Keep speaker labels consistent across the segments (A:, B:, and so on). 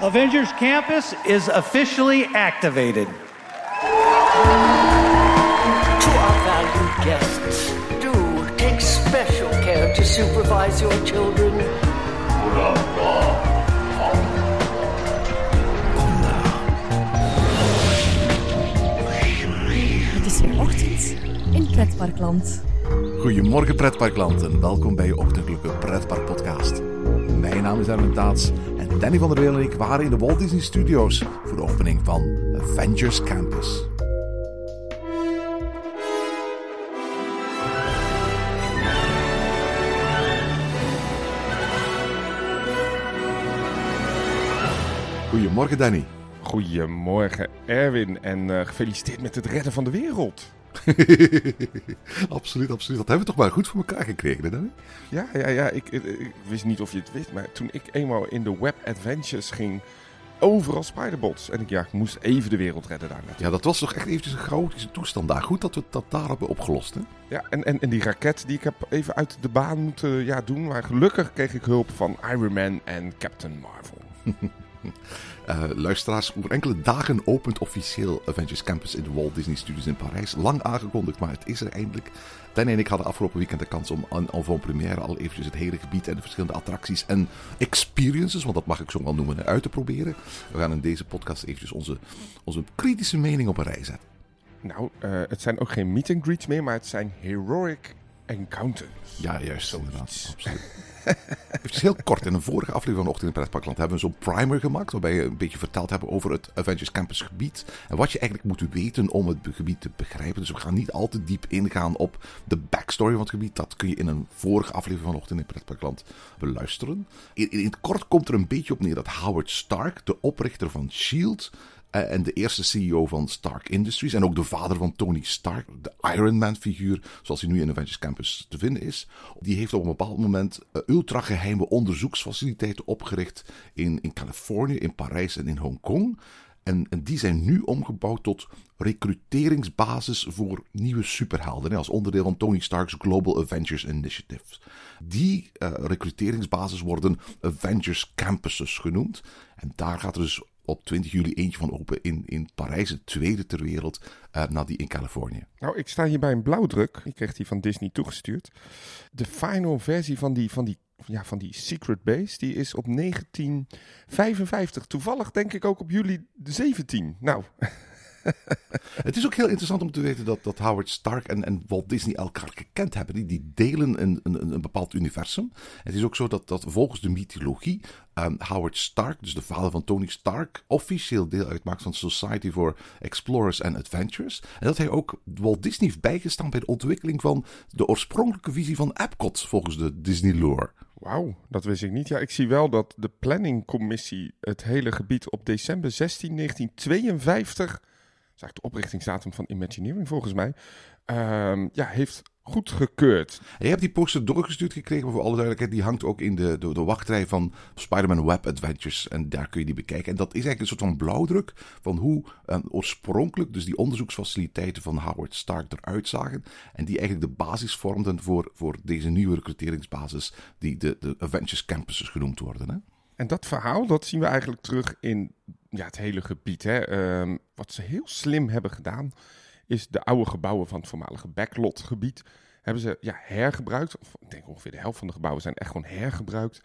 A: Avengers Campus is officially activated.
B: To our valued guests, do take special care to supervise your children.
C: Het is weer ochtend in Pretparkland.
D: Goedemorgen pretparkland en welkom bij je ochtendelijke pretpark podcast. Mijn naam is Erwin Taats Danny van der Weel en ik waren in de Walt Disney Studios voor de opening van Avengers Campus. Goedemorgen Danny.
E: Goedemorgen Erwin en eh, gefeliciteerd met het redden van de wereld.
D: absoluut, absoluut. Dat hebben we toch maar goed voor elkaar gekregen, hè, Danny?
E: Ja, ja, ja. Ik, ik, ik wist niet of je het wist, maar toen ik eenmaal in de Web Adventures ging, overal spiderbots. En ik, ja, ik moest even de wereld redden daar.
D: Ja, dat was toch echt eventjes een chaotische toestand daar. Goed dat we dat daar hebben opgelost, hè?
E: Ja, en, en, en die raket die ik heb even uit de baan moeten ja, doen. Maar gelukkig kreeg ik hulp van Iron Man en Captain Marvel.
D: Uh, luisteraars, over enkele dagen opent officieel Avengers Campus in de Walt Disney Studios in Parijs. Lang aangekondigd, maar het is er eindelijk. Danny en ik hadden afgelopen weekend de kans om aan van première al eventjes het hele gebied en de verschillende attracties en experiences, want dat mag ik zo wel noemen, uit te proberen. We gaan in deze podcast eventjes onze, onze kritische mening op een rij zetten.
E: Nou, uh, het zijn ook geen meet and greets meer, maar het zijn heroic encounters.
D: Ja, juist, inderdaad. Absoluut. Even heel kort, in een vorige aflevering van Ochtend in Pretparkland hebben we zo'n primer gemaakt. Waarbij we een beetje verteld hebben over het Avengers Campus gebied. En wat je eigenlijk moet weten om het gebied te begrijpen. Dus we gaan niet al te diep ingaan op de backstory van het gebied. Dat kun je in een vorige aflevering van Ochtend in Pretparkland beluisteren. In, in het kort komt er een beetje op neer dat Howard Stark, de oprichter van S.H.I.E.L.D., en de eerste CEO van Stark Industries. En ook de vader van Tony Stark, de Iron Man figuur, zoals hij nu in Avengers Campus te vinden is. Die heeft op een bepaald moment uh, ultrageheime onderzoeksfaciliteiten opgericht in, in Californië, in Parijs en in Hongkong. En, en, die zijn nu omgebouwd tot recruteringsbasis voor nieuwe superhelden. Als onderdeel van Tony Stark's Global Avengers Initiative. Die uh, recruteringsbasis worden Avengers Campuses genoemd. En daar gaat er dus op 20 juli eentje van open in, in Parijs, het tweede ter wereld, uh, na die in Californië.
E: Nou, ik sta hier bij een blauwdruk. Ik kreeg die van Disney toegestuurd. De final versie van die, van die, ja, van die Secret Base, die is op 1955. Toevallig denk ik ook op juli 17. Nou...
D: het is ook heel interessant om te weten dat, dat Howard Stark en, en Walt Disney elkaar gekend hebben. Die, die delen een, een, een bepaald universum. Het is ook zo dat, dat volgens de mythologie um, Howard Stark, dus de vader van Tony Stark, officieel deel uitmaakt van Society for Explorers and Adventures. En dat hij ook Walt Disney heeft bijgestaan bij de ontwikkeling van de oorspronkelijke visie van Epcot volgens de Disney lore.
E: Wauw, dat wist ik niet. Ja, ik zie wel dat de planningcommissie het hele gebied op december 16, 1952 is eigenlijk de oprichtingsdatum van Imagineering volgens mij, um, ja, heeft goedgekeurd.
D: Je hebt die poster doorgestuurd gekregen, voor alle duidelijkheid. Die hangt ook in de, de, de wachtrij van Spider-Man Web Adventures. En daar kun je die bekijken. En dat is eigenlijk een soort van blauwdruk van hoe um, oorspronkelijk dus die onderzoeksfaciliteiten van Howard Stark eruit zagen. En die eigenlijk de basis vormden voor, voor deze nieuwe recruteringsbasis die de, de Avengers Campuses genoemd worden. Hè?
E: En dat verhaal, dat zien we eigenlijk terug in ja, het hele gebied. Hè. Um, wat ze heel slim hebben gedaan, is de oude gebouwen van het voormalige backlot-gebied hebben ze ja, hergebruikt. Of, ik denk ongeveer de helft van de gebouwen zijn echt gewoon hergebruikt.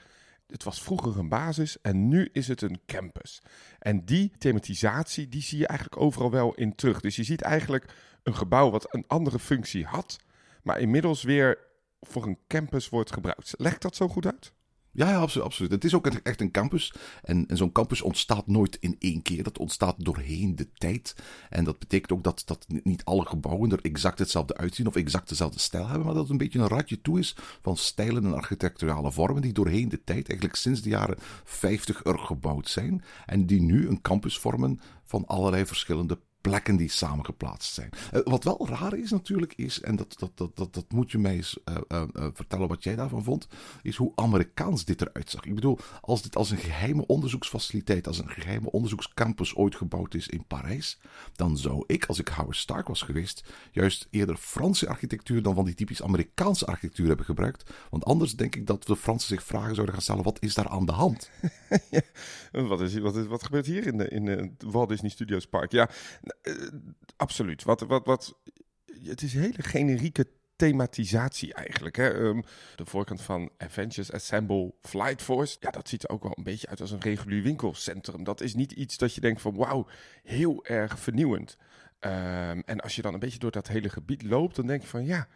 E: Het was vroeger een basis en nu is het een campus. En die thematisatie, die zie je eigenlijk overal wel in terug. Dus je ziet eigenlijk een gebouw wat een andere functie had, maar inmiddels weer voor een campus wordt gebruikt. Legt dat zo goed uit?
D: Ja, absoluut, absoluut. Het is ook echt een campus. En, en zo'n campus ontstaat nooit in één keer. Dat ontstaat doorheen de tijd. En dat betekent ook dat, dat niet alle gebouwen er exact hetzelfde uitzien of exact dezelfde stijl hebben. Maar dat het een beetje een ratje toe is van stijlen en architecturale vormen die doorheen de tijd, eigenlijk sinds de jaren 50 er gebouwd zijn. En die nu een campus vormen van allerlei verschillende plekken die samengeplaatst zijn. Eh, wat wel raar is natuurlijk, is, en dat, dat, dat, dat, dat moet je mij eens uh, uh, vertellen wat jij daarvan vond, is hoe Amerikaans dit eruit zag. Ik bedoel, als dit als een geheime onderzoeksfaciliteit, als een geheime onderzoekscampus ooit gebouwd is in Parijs, dan zou ik, als ik Howard Stark was geweest, juist eerder Franse architectuur dan van die typisch Amerikaanse architectuur hebben gebruikt. Want anders denk ik dat de Fransen zich vragen zouden gaan stellen, wat is daar aan de hand?
E: wat, is, wat, wat gebeurt hier in de, in de Walt Disney Studios Park? Ja, uh, absoluut. Wat, wat, wat, het is een hele generieke thematisatie eigenlijk. Hè? Um, de voorkant van Avengers Assemble Flight Force. Ja, dat ziet er ook wel een beetje uit als een regulier winkelcentrum. Dat is niet iets dat je denkt van wauw, heel erg vernieuwend. Um, en als je dan een beetje door dat hele gebied loopt, dan denk je van ja,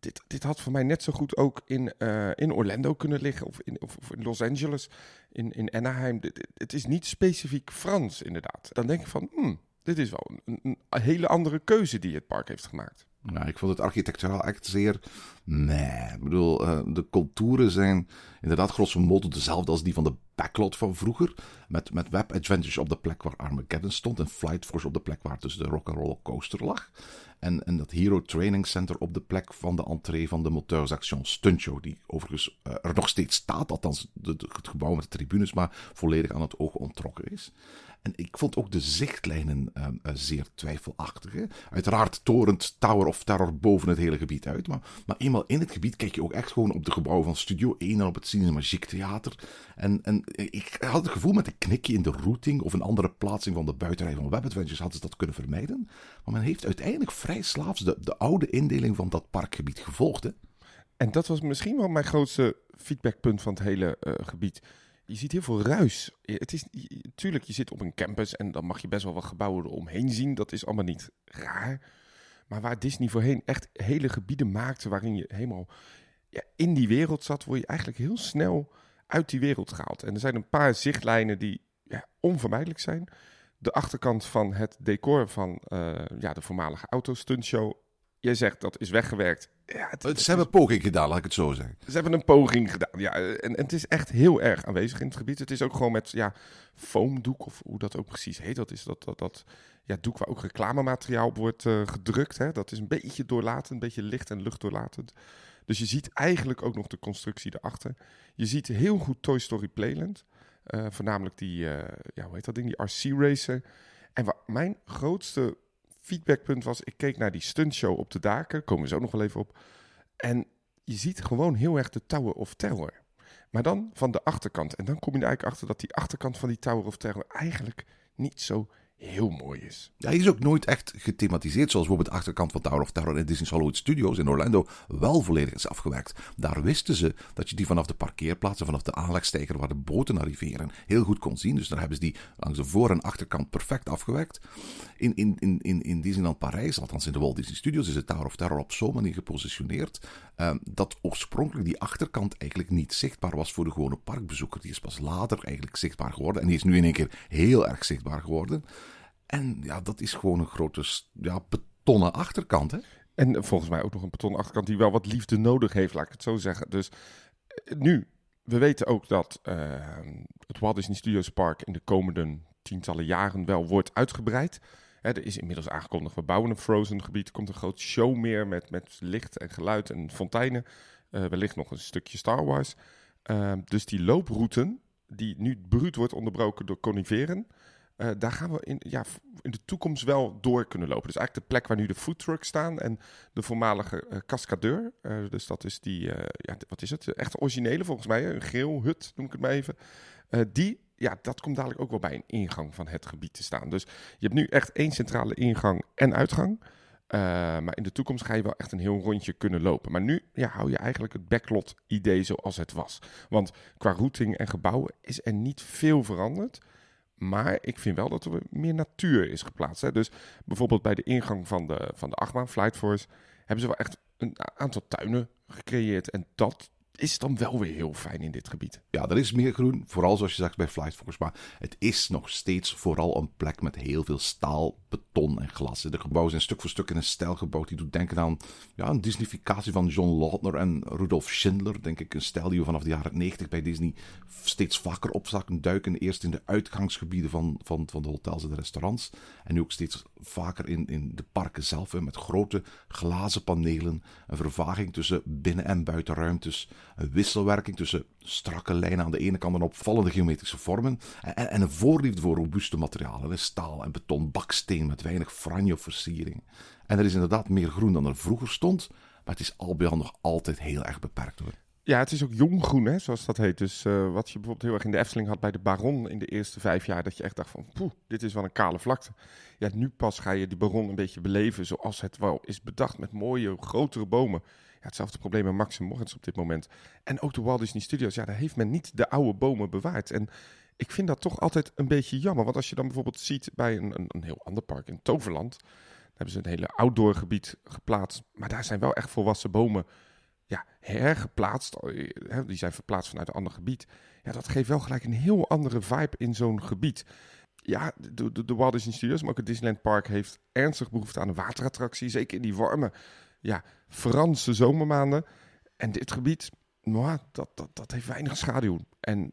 E: dit, dit had voor mij net zo goed ook in, uh, in Orlando kunnen liggen. Of in, of, of Los Angeles, in, in Anaheim. Het is niet specifiek Frans inderdaad. Dan denk ik van, hmm, dit is wel een, hele andere keuze die het park heeft gemaakt.
D: Nou, ik vond het architecturaal echt zeer. Nee, ik bedoel, uh, de contouren zijn inderdaad grosso modo dezelfde als die van de backlot van vroeger. Met, met Web Adventures op de plek waar Armageddon stond. En Flight Force op de plek waar dus de Rock'n'Roller Coaster lag. En, en dat Hero Training Center op de plek van de entree van de Moteurs Action Stunt Show. Die overigens uh, er nog steeds staat. Althans, het gebouw met de tribunes, maar volledig aan het oog ontrokken is. En ik vond ook de zichtlijnen uh, uh, zeer twijfelachtig. Hè? Uiteraard torent Tower of Terror boven het hele gebied uit. Maar, maar eenmaal in het gebied kijk je ook echt gewoon op de gebouwen van Studio 1 en op het Cinemagique Theater. En, en ik had het gevoel met een knikje in de routing of een andere plaatsing van de buitenrij van Web Adventures hadden ze dat kunnen vermijden. Maar men heeft uiteindelijk vrij slaafs de, de oude indeling van dat parkgebied gevolgd. Hè?
E: En dat was misschien wel mijn grootste feedbackpunt van het hele uh, gebied je ziet heel veel ruis. Het is natuurlijk, je zit op een campus en dan mag je best wel wat gebouwen eromheen zien. Dat is allemaal niet raar. Maar waar Disney voorheen echt hele gebieden maakte waarin je helemaal ja, in die wereld zat, word je eigenlijk heel snel uit die wereld gehaald. En er zijn een paar zichtlijnen die ja, onvermijdelijk zijn. De achterkant van het decor van uh, ja, de voormalige autostuntshow. Jij zegt dat is weggewerkt.
D: Ja, het, het, ze hebben een poging gedaan, laat ik het zo zeggen.
E: Ze hebben een poging gedaan, ja. En, en, het is echt heel erg aanwezig in het gebied. Het is ook gewoon met ja, foamdoek, of hoe dat ook precies heet. Dat is dat, dat, dat ja, doek waar ook reclamemateriaal op wordt uh, gedrukt. Hè. Dat is een beetje doorlatend, een beetje licht- en luchtdoorlatend. Dus je ziet eigenlijk ook nog de constructie erachter. Je ziet heel goed Toy Story Playland. Uh, voornamelijk die, uh, ja, hoe heet dat ding, die RC Racer. En wat mijn grootste feedbackpunt was, ik keek naar die stuntshow op de daken, komen we zo nog wel even op. En je ziet gewoon heel erg de Tower of Terror. Maar dan van de achterkant. En dan kom je er eigenlijk achter dat die achterkant van die Tower of Terror eigenlijk niet zo heel mooi is.
D: Hij is ook nooit echt gethematiseerd, zoals bijvoorbeeld de achterkant van Tower of Terror in Disney's Hollywood Studios in Orlando wel volledig is afgewerkt. Daar wisten ze dat je die vanaf de parkeerplaatsen, vanaf de aanlegstijger waar de boten arriveren, heel goed kon zien. Dus daar hebben ze die langs de voor- en achterkant perfect afgewerkt. In, in, in, in, in Disneyland Parijs, althans in de Walt Disney Studios, is de Tower of Terror op zo'n manier gepositioneerd uh, dat oorspronkelijk die achterkant eigenlijk niet zichtbaar was voor de gewone parkbezoeker. Die is pas later eigenlijk zichtbaar geworden en die is nu in één keer heel erg zichtbaar geworden. En ja, dat is gewoon een grote ja, betonnen achterkant. Hè?
E: En volgens mij ook nog een betonnen achterkant die wel wat liefde nodig heeft, laat ik het zo zeggen. Dus nu, we weten ook dat uh, het Walt Disney Studios Park in de komende tientallen jaren wel wordt uitgebreid. Hè, er is inmiddels aangekondigd, we bouwen een Frozen gebied. Er komt een groot show meer met, met licht en geluid en fonteinen. Uh, wellicht nog een stukje Star Wars. Dus die looproute, die nu bruut wordt onderbroken door coniferen... Uh, daar gaan we in, ja, in de toekomst wel door kunnen lopen. Dus eigenlijk de plek waar nu de foodtrucks staan en de voormalige uh, cascadeur. Uh, dus dat is die, ja, wat is het? Echt originele volgens mij, een geel hut noem ik het maar even. die, ja, dat komt dadelijk ook wel bij een ingang van het gebied te staan. Dus je hebt nu echt één centrale ingang en uitgang. maar in de toekomst ga je wel echt een heel rondje kunnen lopen. Maar nu ja, hou je eigenlijk het backlot idee zoals het was. Want qua routing en gebouwen is er niet veel veranderd. Maar ik vind wel dat er meer natuur is geplaatst. Hè? Dus bijvoorbeeld bij de ingang van de, van de achtbaan, Flight Force, hebben ze wel echt een aantal tuinen gecreëerd. En dat is dan wel weer heel fijn in dit gebied.
D: Ja, er is meer groen, vooral zoals je zegt bij Flight Focus, maar het is nog steeds vooral een plek met heel veel staal, beton en glas. De gebouwen zijn stuk voor stuk in een stijl gebouwd die doet denken aan ja, een Disneyficatie van John Lautner en Rudolf Schindler, denk ik. Een stijl die we vanaf de jaren 90 bij Disney steeds vaker op zagen duiken. Eerst in de uitgangsgebieden van, van, van de hotels en de restaurants en nu ook steeds vaker in, in de parken zelf, met grote glazen panelen, een vervaging tussen binnen- en buitenruimtes, een wisselwerking tussen strakke lijnen aan de ene kant en opvallende geometrische vormen, en, en een voorliefde voor robuuste materialen, staal en beton, baksteen met weinig franje of versiering. En er is inderdaad meer groen dan er vroeger stond, maar het is al bij al nog altijd heel erg beperkt hoor.
E: Ja, het is ook jonggroen, hè, zoals dat heet. Dus uh, wat je bijvoorbeeld heel erg in de Efteling had bij de Baron in de eerste vijf jaar, dat je echt dacht van, poeh, dit is wel een kale vlakte. Ja, nu pas ga je die Baron een beetje beleven zoals het wel is bedacht, met mooie, grotere bomen. Ja, hetzelfde probleem met Max Moritz op dit moment. En ook de Walt Disney Studios, ja, daar heeft men niet de oude bomen bewaard. En ik vind dat toch altijd een beetje jammer, want als je dan bijvoorbeeld ziet bij een, een, een heel ander park in Toverland, hebben ze een hele outdoor gebied geplaatst, maar daar zijn wel echt volwassen bomen ja, hergeplaatst. Die zijn verplaatst vanuit een ander gebied. Ja, dat geeft wel gelijk een heel andere vibe in zo'n gebied. Ja, de, de, de Walt Disney Studios, maar ook het Disneyland Park heeft ernstig behoefte aan een waterattractie. Zeker in die warme, ja, Franse zomermaanden. En dit gebied, nou, dat, dat, dat heeft weinig schaduw. En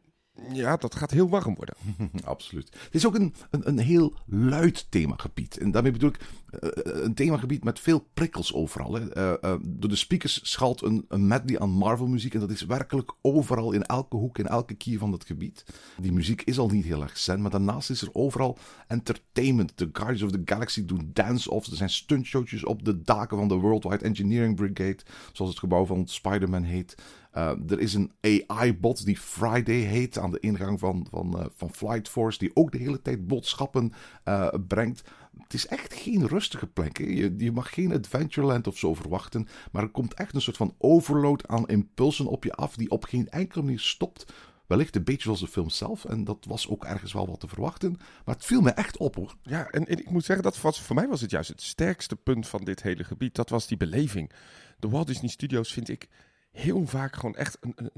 E: ja, dat gaat heel warm worden.
D: Absoluut. Het is ook een, een, een heel luid themagebied. En daarmee bedoel ik uh, een themagebied met veel prikkels overal. Hè. Uh, door de speakers schalt een, een medley aan Marvel-muziek. En dat is werkelijk overal, in elke hoek, in elke kier van het gebied. Die muziek is al niet heel erg zen, maar daarnaast is er overal entertainment. De Guardians of the Galaxy doen dance-offs. Er zijn stuntshowtjes op de daken van de Worldwide Engineering Brigade, zoals het gebouw van Spider-Man heet. Uh, er is een AI-bot die Friday heet aan de ingang van, van, uh, van Flight Force, die ook de hele tijd boodschappen uh, brengt. Het is echt geen rustige plek. Je, je, mag geen Adventureland of zo verwachten, maar er komt echt een soort van overload aan impulsen op je af die op geen enkele manier stopt. Wellicht een beetje zoals de film zelf. En dat was ook ergens wel wat te verwachten. Maar het viel me echt op hoor.
E: Ja, en, ik moet zeggen, dat voor mij was het juist het sterkste punt van dit hele gebied. Dat was die beleving. De Walt Disney Studios vind ik heel vaak gewoon echt een,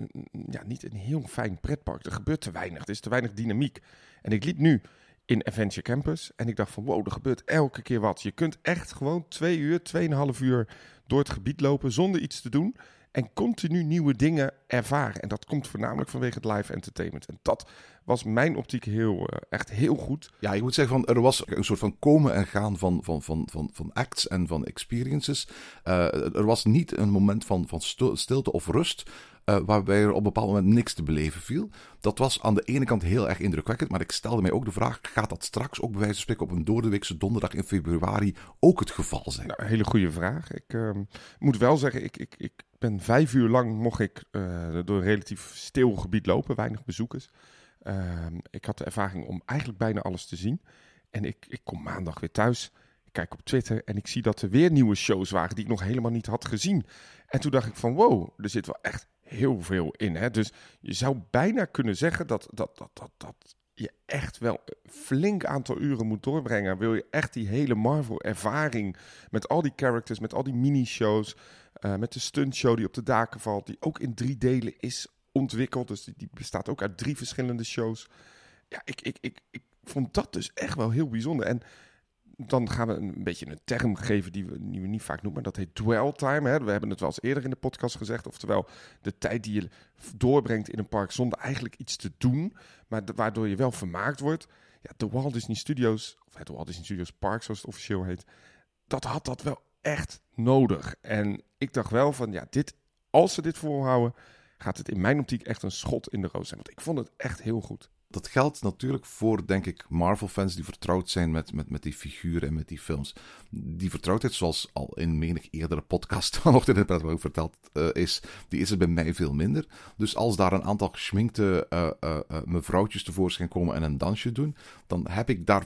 E: ja, niet een heel fijn pretpark. Er gebeurt te weinig, er is te weinig dynamiek. En ik liep nu in Adventure Campus en ik dacht van wow, er gebeurt elke keer wat. Je kunt echt gewoon twee uur, tweeënhalf uur door het gebied lopen zonder iets te doen. En continu nieuwe dingen ervaren. En dat komt voornamelijk vanwege het live entertainment. En dat was mijn optiek heel, uh, echt heel goed.
D: Ja, je moet zeggen, van, er was een soort van komen en gaan van, van, van, van, van acts en van experiences. Uh, er was niet een moment van, van stilte of rust. Uh, waarbij er op een bepaald moment niks te beleven viel. Dat was aan de ene kant heel erg indrukwekkend, maar ik stelde mij ook de vraag: gaat dat straks ook bij wijze van spreken op een doordeweekse donderdag in februari ook het geval zijn?
E: Nou, hele goede vraag. Ik uh, moet wel zeggen, ik, ik, ik ben vijf uur lang mocht ik uh, door een relatief stil gebied lopen, weinig bezoekers. ik had de ervaring om eigenlijk bijna alles te zien. En ik, ik kom maandag weer thuis. Ik kijk op Twitter en ik zie dat er weer nieuwe shows waren die ik nog helemaal niet had gezien. En toen dacht ik van wow, er zit wel echt heel veel in. Hè? Dus je zou bijna kunnen zeggen dat, dat, dat, dat, dat je echt wel een flink aantal uren moet doorbrengen. Wil je echt die hele Marvel-ervaring met al die characters, met al die mini-shows, uh, met de stuntshow die op de daken valt, die ook in drie delen is ontwikkeld. Dus die, bestaat ook uit drie verschillende shows. Ja, ik, ik, ik, ik vond dat dus echt wel heel bijzonder. En dan gaan we een beetje een term geven die we, die we niet vaak noemen. Dat heet dwell time. Hè. We hebben het wel eens eerder in de podcast gezegd. Oftewel de tijd die je doorbrengt in een park zonder eigenlijk iets te doen. Maar waardoor je wel vermaakt wordt. Ja, de Walt Disney Studios, of het Walt Disney Studios Park zoals het officieel heet. Dat had dat wel echt nodig. En ik dacht wel van ja, dit, als ze dit volhouden, gaat het in mijn optiek echt een schot in de roos zijn. Want ik vond het echt heel goed
D: dat geldt natuurlijk voor, denk ik, Marvel-fans die vertrouwd zijn met, met, met die figuren en met die films. Die vertrouwdheid, zoals al in menig eerdere podcast vanochtend in het ook verteld uh, is, die is er bij mij veel minder. Dus als daar een aantal geschminkte uh, mevrouwtjes tevoorschijn komen en een dansje doen, dan heb ik daar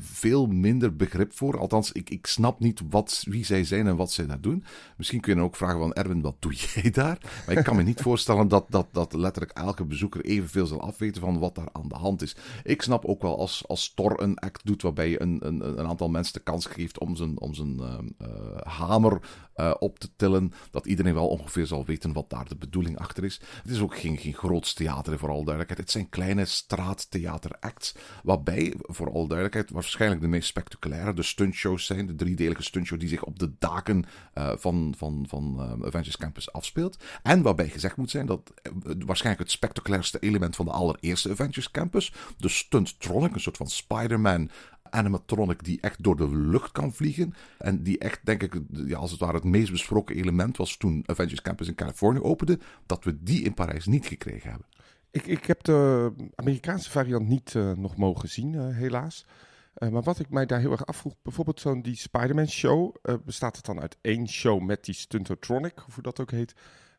D: veel minder begrip voor. Althans, ik, ik snap niet wat, wie zij zijn en wat zij daar doen. Misschien kun je dan ook vragen van Erwin, wat doe jij daar? Maar ik kan me niet voorstellen dat, dat, dat letterlijk elke bezoeker evenveel zal afweten van wat daar aan de hand is. Ik snap ook wel als, als Thor een act doet waarbij je een, een, een aantal mensen de kans geeft om zijn, om zijn ehm, eh, hamer eh, op te tillen, dat iedereen wel ongeveer zal weten wat daar de bedoeling achter is. Het is ook geen, geen groots theater, voor alle duidelijkheid. Het zijn kleine straattheateracts, waarbij, voor alle duidelijkheid, waarschijnlijk de meest spectaculaire de stuntshows zijn. De driedelige stuntshow die zich op de daken uh, van, van, van Avengers Campus afspeelt. En waarbij gezegd moet zijn dat waarschijnlijk het spectaculairste element van de allereerste Avengers Campus, de Stunttronic, een soort van Spider-Man animatronic die echt door de lucht kan vliegen. En die echt, denk ik, ja, als het ware het meest besproken element was toen Avengers Campus in Californië opende. Dat we die in Parijs niet gekregen hebben.
E: Ik, ik heb de Amerikaanse variant niet uh, nog mogen zien, uh, helaas. Uh, maar wat ik mij daar heel erg afvroeg, bijvoorbeeld zo'n die Spider-Man show. bestaat het dan uit één show met die Stuntotronic, of hoe dat ook heet?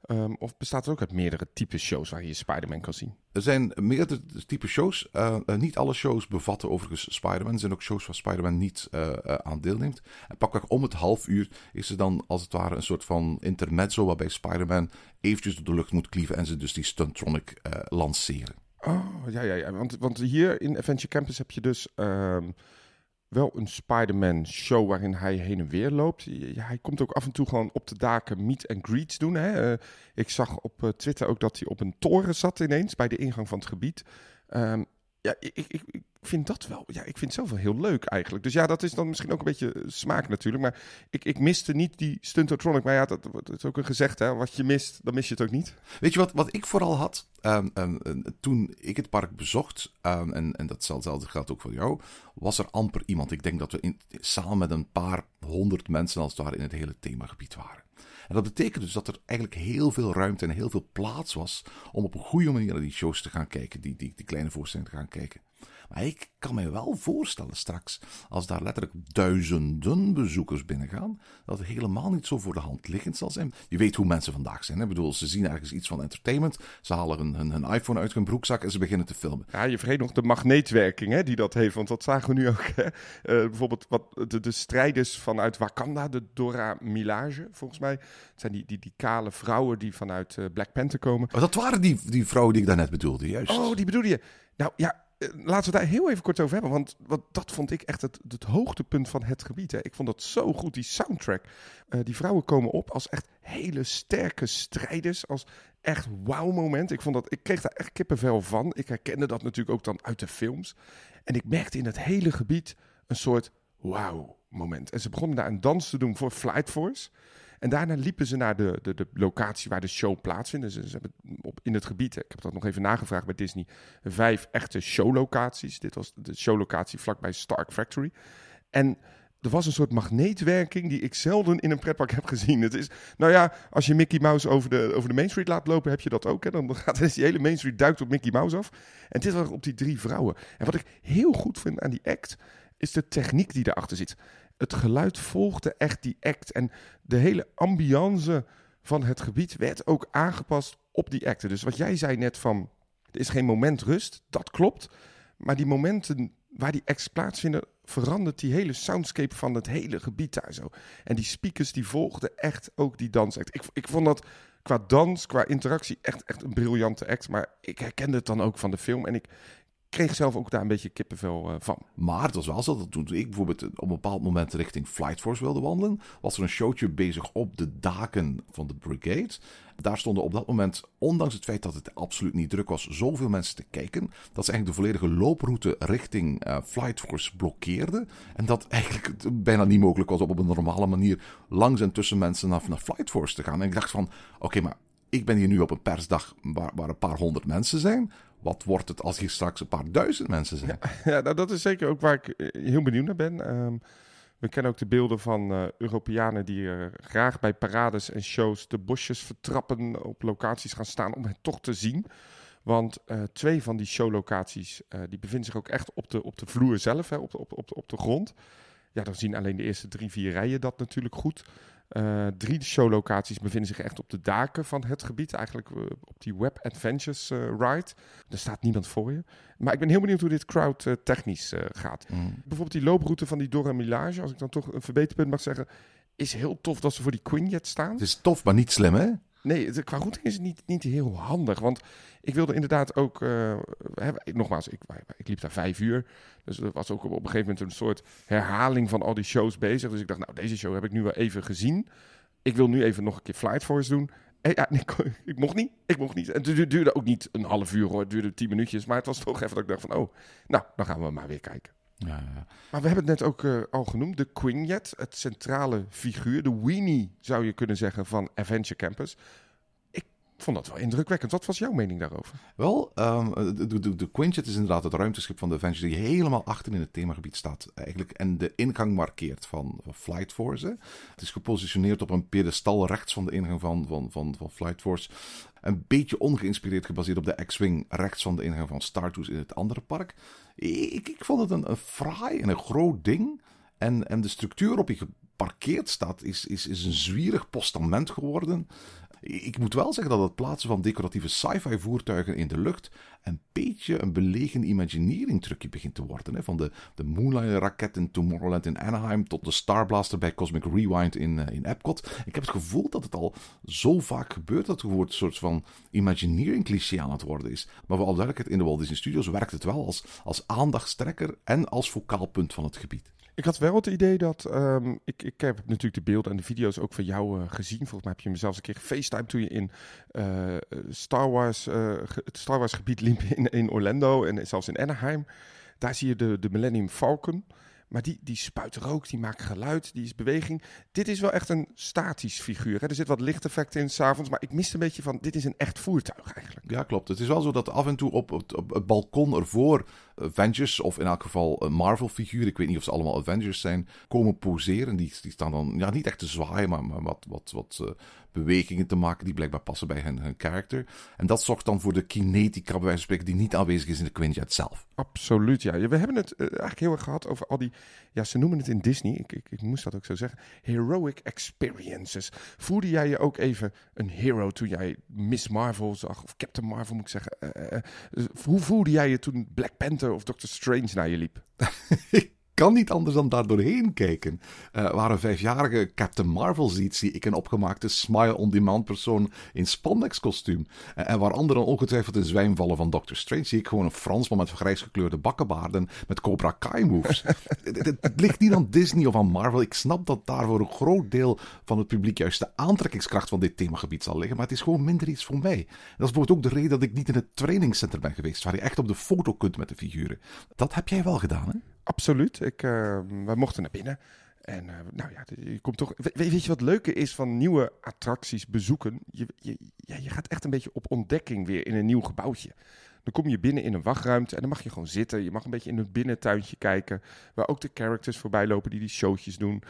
E: Um, of bestaat het ook uit meerdere type shows waar je Spider-Man kan zien?
D: Er zijn meerdere type shows. Uh, uh, niet alle shows bevatten overigens Spider-Man. Er zijn ook shows waar Spider-Man niet uh, aan deelneemt. En pakweg om het half uur is er dan als het ware een soort van intermezzo waarbij Spider-Man eventjes door de lucht moet klieven en ze dus die Stuntronic lanceren.
E: Oh, ja, ja, ja. Want, want hier in Adventure Campus heb je dus... Um, wel een Spider-Man show waarin hij heen en weer loopt. Hij komt ook af en toe gewoon op de daken meet and greets doen. Hè. Uh, ik zag op uh, Twitter ook dat hij op een toren zat ineens bij de ingang van het gebied. Um, ja, ik, ik, ik, vind dat wel. Ja, ik vind het zelf wel heel leuk eigenlijk. Dus ja, dat is dan misschien ook een beetje smaak natuurlijk. Maar ik, ik miste niet die Stuntotronic. Maar ja, dat, dat is ook een gezegd. Hè. Wat je mist, dan mis je het ook niet.
D: Weet je wat, wat ik vooral had um, um, toen ik het park bezocht, um, en, en datzelfde geldt ook voor jou, was er amper iemand. Ik denk dat we in, samen met een paar honderd mensen als het ware in het hele themagebied waren. En dat betekent dus dat er eigenlijk heel veel ruimte en heel veel plaats was om op een goede manier naar die shows te gaan kijken, die, die, die kleine voorstellingen te gaan kijken. Maar ik kan me wel voorstellen straks, als daar letterlijk duizenden bezoekers binnengaan, dat het helemaal niet zo voor de hand liggend zal zijn. Je weet hoe mensen vandaag zijn. Hè? Ik bedoel, ze zien ergens iets van entertainment, ze halen hun, hun, hun iPhone uit hun broekzak en ze beginnen te filmen.
E: Ja, je vergeet nog de magneetwerking hè, die dat heeft, want dat zagen we nu ook. Hè? Uh, bijvoorbeeld wat, de, de strijders vanuit Wakanda, de Dora Milage, volgens mij. Het zijn die, die, die kale vrouwen die vanuit uh, Black Panther komen.
D: Oh, dat waren die, die vrouwen die ik daarnet bedoelde, juist.
E: Oh, die bedoelde je. Nou ja, laten we daar heel even kort over hebben. Want, want dat vond ik echt het, het hoogtepunt van het gebied. Hè. Ik vond dat zo goed, die soundtrack. Uh, die vrouwen komen op als echt hele sterke strijders. Als echt wauw-moment. Ik, vond dat, ik kreeg daar echt kippenvel van. Ik herkende dat natuurlijk ook dan uit de films. En ik merkte in het hele gebied een soort wauw-moment. En ze begonnen daar een dans te doen voor Flight Force. En daarna liepen ze naar de, de, de locatie waar de show plaatsvindt. Dus ze hebben op, in het gebied, ik heb dat nog even nagevraagd bij Disney, vijf echte showlocaties. Dit was de showlocatie vlakbij Stark Factory. En er was een soort magneetwerking die ik zelden in een pretpark heb gezien. Het is, nou ja, als je Mickey Mouse over de, over de Main Street laat lopen, heb je dat ook. Hè? Dan gaat die hele Main Street duikt op Mickey Mouse af. En dit was op die drie vrouwen. En wat ik heel goed vind aan die act, is de techniek die erachter zit het geluid volgde echt die act. En de hele ambiance van het gebied werd ook aangepast op die acten. Dus wat jij zei net van, er is geen moment rust, dat klopt. Maar die momenten waar die acts plaatsvinden, verandert die hele soundscape van het hele gebied daar zo. En die speakers die volgden echt ook die dansact. Ik, ik vond dat qua dans, qua interactie echt, echt een briljante act. Maar ik herkende het dan ook van de film. En ik, kreeg zelf ook daar een beetje kippenvel uh, van.
D: Maar het was wel zo dat toen ik bijvoorbeeld op een bepaald moment richting Flight Force wilde wandelen, was er een showtje bezig op de daken van de Brigade. Daar stonden op dat moment, ondanks het feit dat het absoluut niet druk was, zoveel mensen te kijken, dat ze eigenlijk de volledige looproute richting uh, Flight Force blokkeerden. En dat eigenlijk bijna niet mogelijk was om op een normale manier langs en tussen mensen naar, naar Flight Force te gaan. En ik dacht van, oké, maar ik ben hier nu op een persdag waar, waar, een paar honderd mensen zijn. Wat wordt het als hier straks een paar duizend mensen zijn?
E: Ja, nou, dat is zeker ook waar ik eh, heel benieuwd naar ben. Um, we kennen ook de beelden van uh, Europeanen die uh, graag bij parades en shows de bosjes vertrappen, op locaties gaan staan om het toch te zien. Want twee van die showlocaties die bevinden zich ook echt op de, op de vloer zelf, hè, op, de, op, op, op de grond. Ja, dan zien alleen de eerste drie, vier rijen dat natuurlijk goed. Uh, drie showlocaties bevinden zich echt op de daken van het gebied. Eigenlijk uh, op die Web Adventures uh, ride. Er staat niemand voor je. Maar ik ben heel benieuwd hoe dit crowd technisch gaat. Mm. Bijvoorbeeld die looproute van die Dora Milage. Als ik dan toch een verbeterpunt mag zeggen. Is heel tof dat ze voor die Quinjet staan.
D: Het is tof, maar niet slim hè?
E: Nee, qua routing is het niet, niet heel handig. Want ik wilde inderdaad ook... eh, nogmaals, ik, ik liep daar vijf uur. Dus er was ook op een gegeven moment een soort herhaling van al die shows bezig. Dus ik dacht, nou, deze show heb ik nu wel even gezien. Ik wil nu even nog een keer Flight Force doen. Eh, ja, ik, mocht niet. Ik mocht niet. En het du- duurde ook niet een half uur hoor. Het duurde tien minuutjes. Maar het was toch even dat ik dacht van... Oh, nou, dan gaan we maar weer kijken. Maar we hebben het net ook eh, al genoemd. De Quinjet, het centrale figuur. De weenie, zou je kunnen zeggen, van Adventure Campus. Vond dat wel indrukwekkend. Wat was jouw mening daarover?
D: Wel, ehm, de, de, de, de Quinjet is inderdaad het ruimteschip van de Avenger die helemaal achter in het themagebied staat. Eigenlijk, en de ingang markeert van, Flight Force. Het is gepositioneerd op een pedestal rechts van de ingang van, van, van, van Flight Force. Een beetje ongeïnspireerd gebaseerd op de X-Wing rechts van de ingang van Star Tours in het andere park. Ik, ik vond het een, een fraai en een groot ding. En, en de structuur waarop hij geparkeerd staat is, is, is een zwierig postament geworden. Ik moet wel zeggen dat het plaatsen van decoratieve sci-fi voertuigen in de lucht een beetje een belegen Imagineering trucje begint te worden. Hè? Van de, de Moonliner raket in Tomorrowland in Anaheim tot de Star Blaster bij Cosmic Rewind in, eh, in Epcot. Ik heb het gevoel dat het al zo vaak gebeurt dat het een soort van Imagineering cliché aan het worden is. Maar voor alle duidelijkheid, in de Walt Disney Studios werkt het wel als, als aandachtstrekker en als focaal punt van het gebied.
E: Ik had wel het idee dat. ehm, ik, ik heb natuurlijk de beelden en de video's ook van jou eh, gezien. Volgens mij heb je me zelfs een keer gefacetimed toen je in eh, Star Wars, eh, het Star Wars gebied liep in, in Orlando en zelfs in Anaheim. Daar zie je de, de Millennium Falcon. Maar die, die spuit rook, die maakt geluid, die is beweging. Dit is wel echt een statisch figuur. Hè? Er zit wat lichteffect in s'avonds, maar ik miste een beetje van... dit is een echt voertuig eigenlijk.
D: Ja, klopt. Het is wel zo dat af en toe op op het balkon ervoor Avengers, of in elk geval een Marvel-figuur, ik weet niet of ze allemaal Avengers zijn, komen poseren. Die, die staan dan ja, niet echt te zwaaien, maar, maar wat, wat, wat eh, bewegingen te maken die blijkbaar passen bij hun, hun karakter. En dat zorgt dan voor de kinetica, bij wijze van spreken, die niet aanwezig is in de Quinjet zelf.
E: Absoluut, ja. Ja, We hebben het eh, eigenlijk heel erg gehad over al die... Ja, ze noemen het in Disney, ik, ik, ik moest dat ook zo zeggen... Heroic experiences. Voelde jij je ook even een hero toen jij Miss Marvel zag? Of Captain Marvel, moet ik zeggen. Eh, eh, eh, hoe voelde jij je toen Black Panther of Doctor Strange naar je liep?
D: Ik kan niet anders dan daar doorheen kijken. Eh, waar een vijfjarige Captain Marvel ziet, zie ik een opgemaakte smile-on-demand persoon in spandex kostuum. Eh, en waar anderen ongetwijfeld in zwijm vallen van Doctor Strange, zie ik gewoon een Fransman met grijs gekleurde bakkenbaarden met Cobra Kai moves. het, ligt niet aan Disney of aan Marvel. Ik snap dat daar voor een groot deel van het publiek juist de aantrekkingskracht van dit themagebied zal liggen, maar het is gewoon minder iets voor mij. Dat is bijvoorbeeld ook de reden dat ik niet in het trainingscenter ben geweest, waar je echt op de foto kunt met de figuren. Dat heb jij wel gedaan, hè?
E: Absoluut. Ik, eh, wij mochten naar binnen. En eh, nou ja, je komt toch. we- Weet, je wat leuke is van nieuwe attracties bezoeken? Je, je, je gaat echt een beetje op ontdekking weer in een nieuw gebouwtje. Dan kom je binnen in een wachtruimte en dan mag je gewoon zitten. Je mag een beetje in het binnentuintje kijken, waar ook de characters voorbij lopen die die showtjes doen.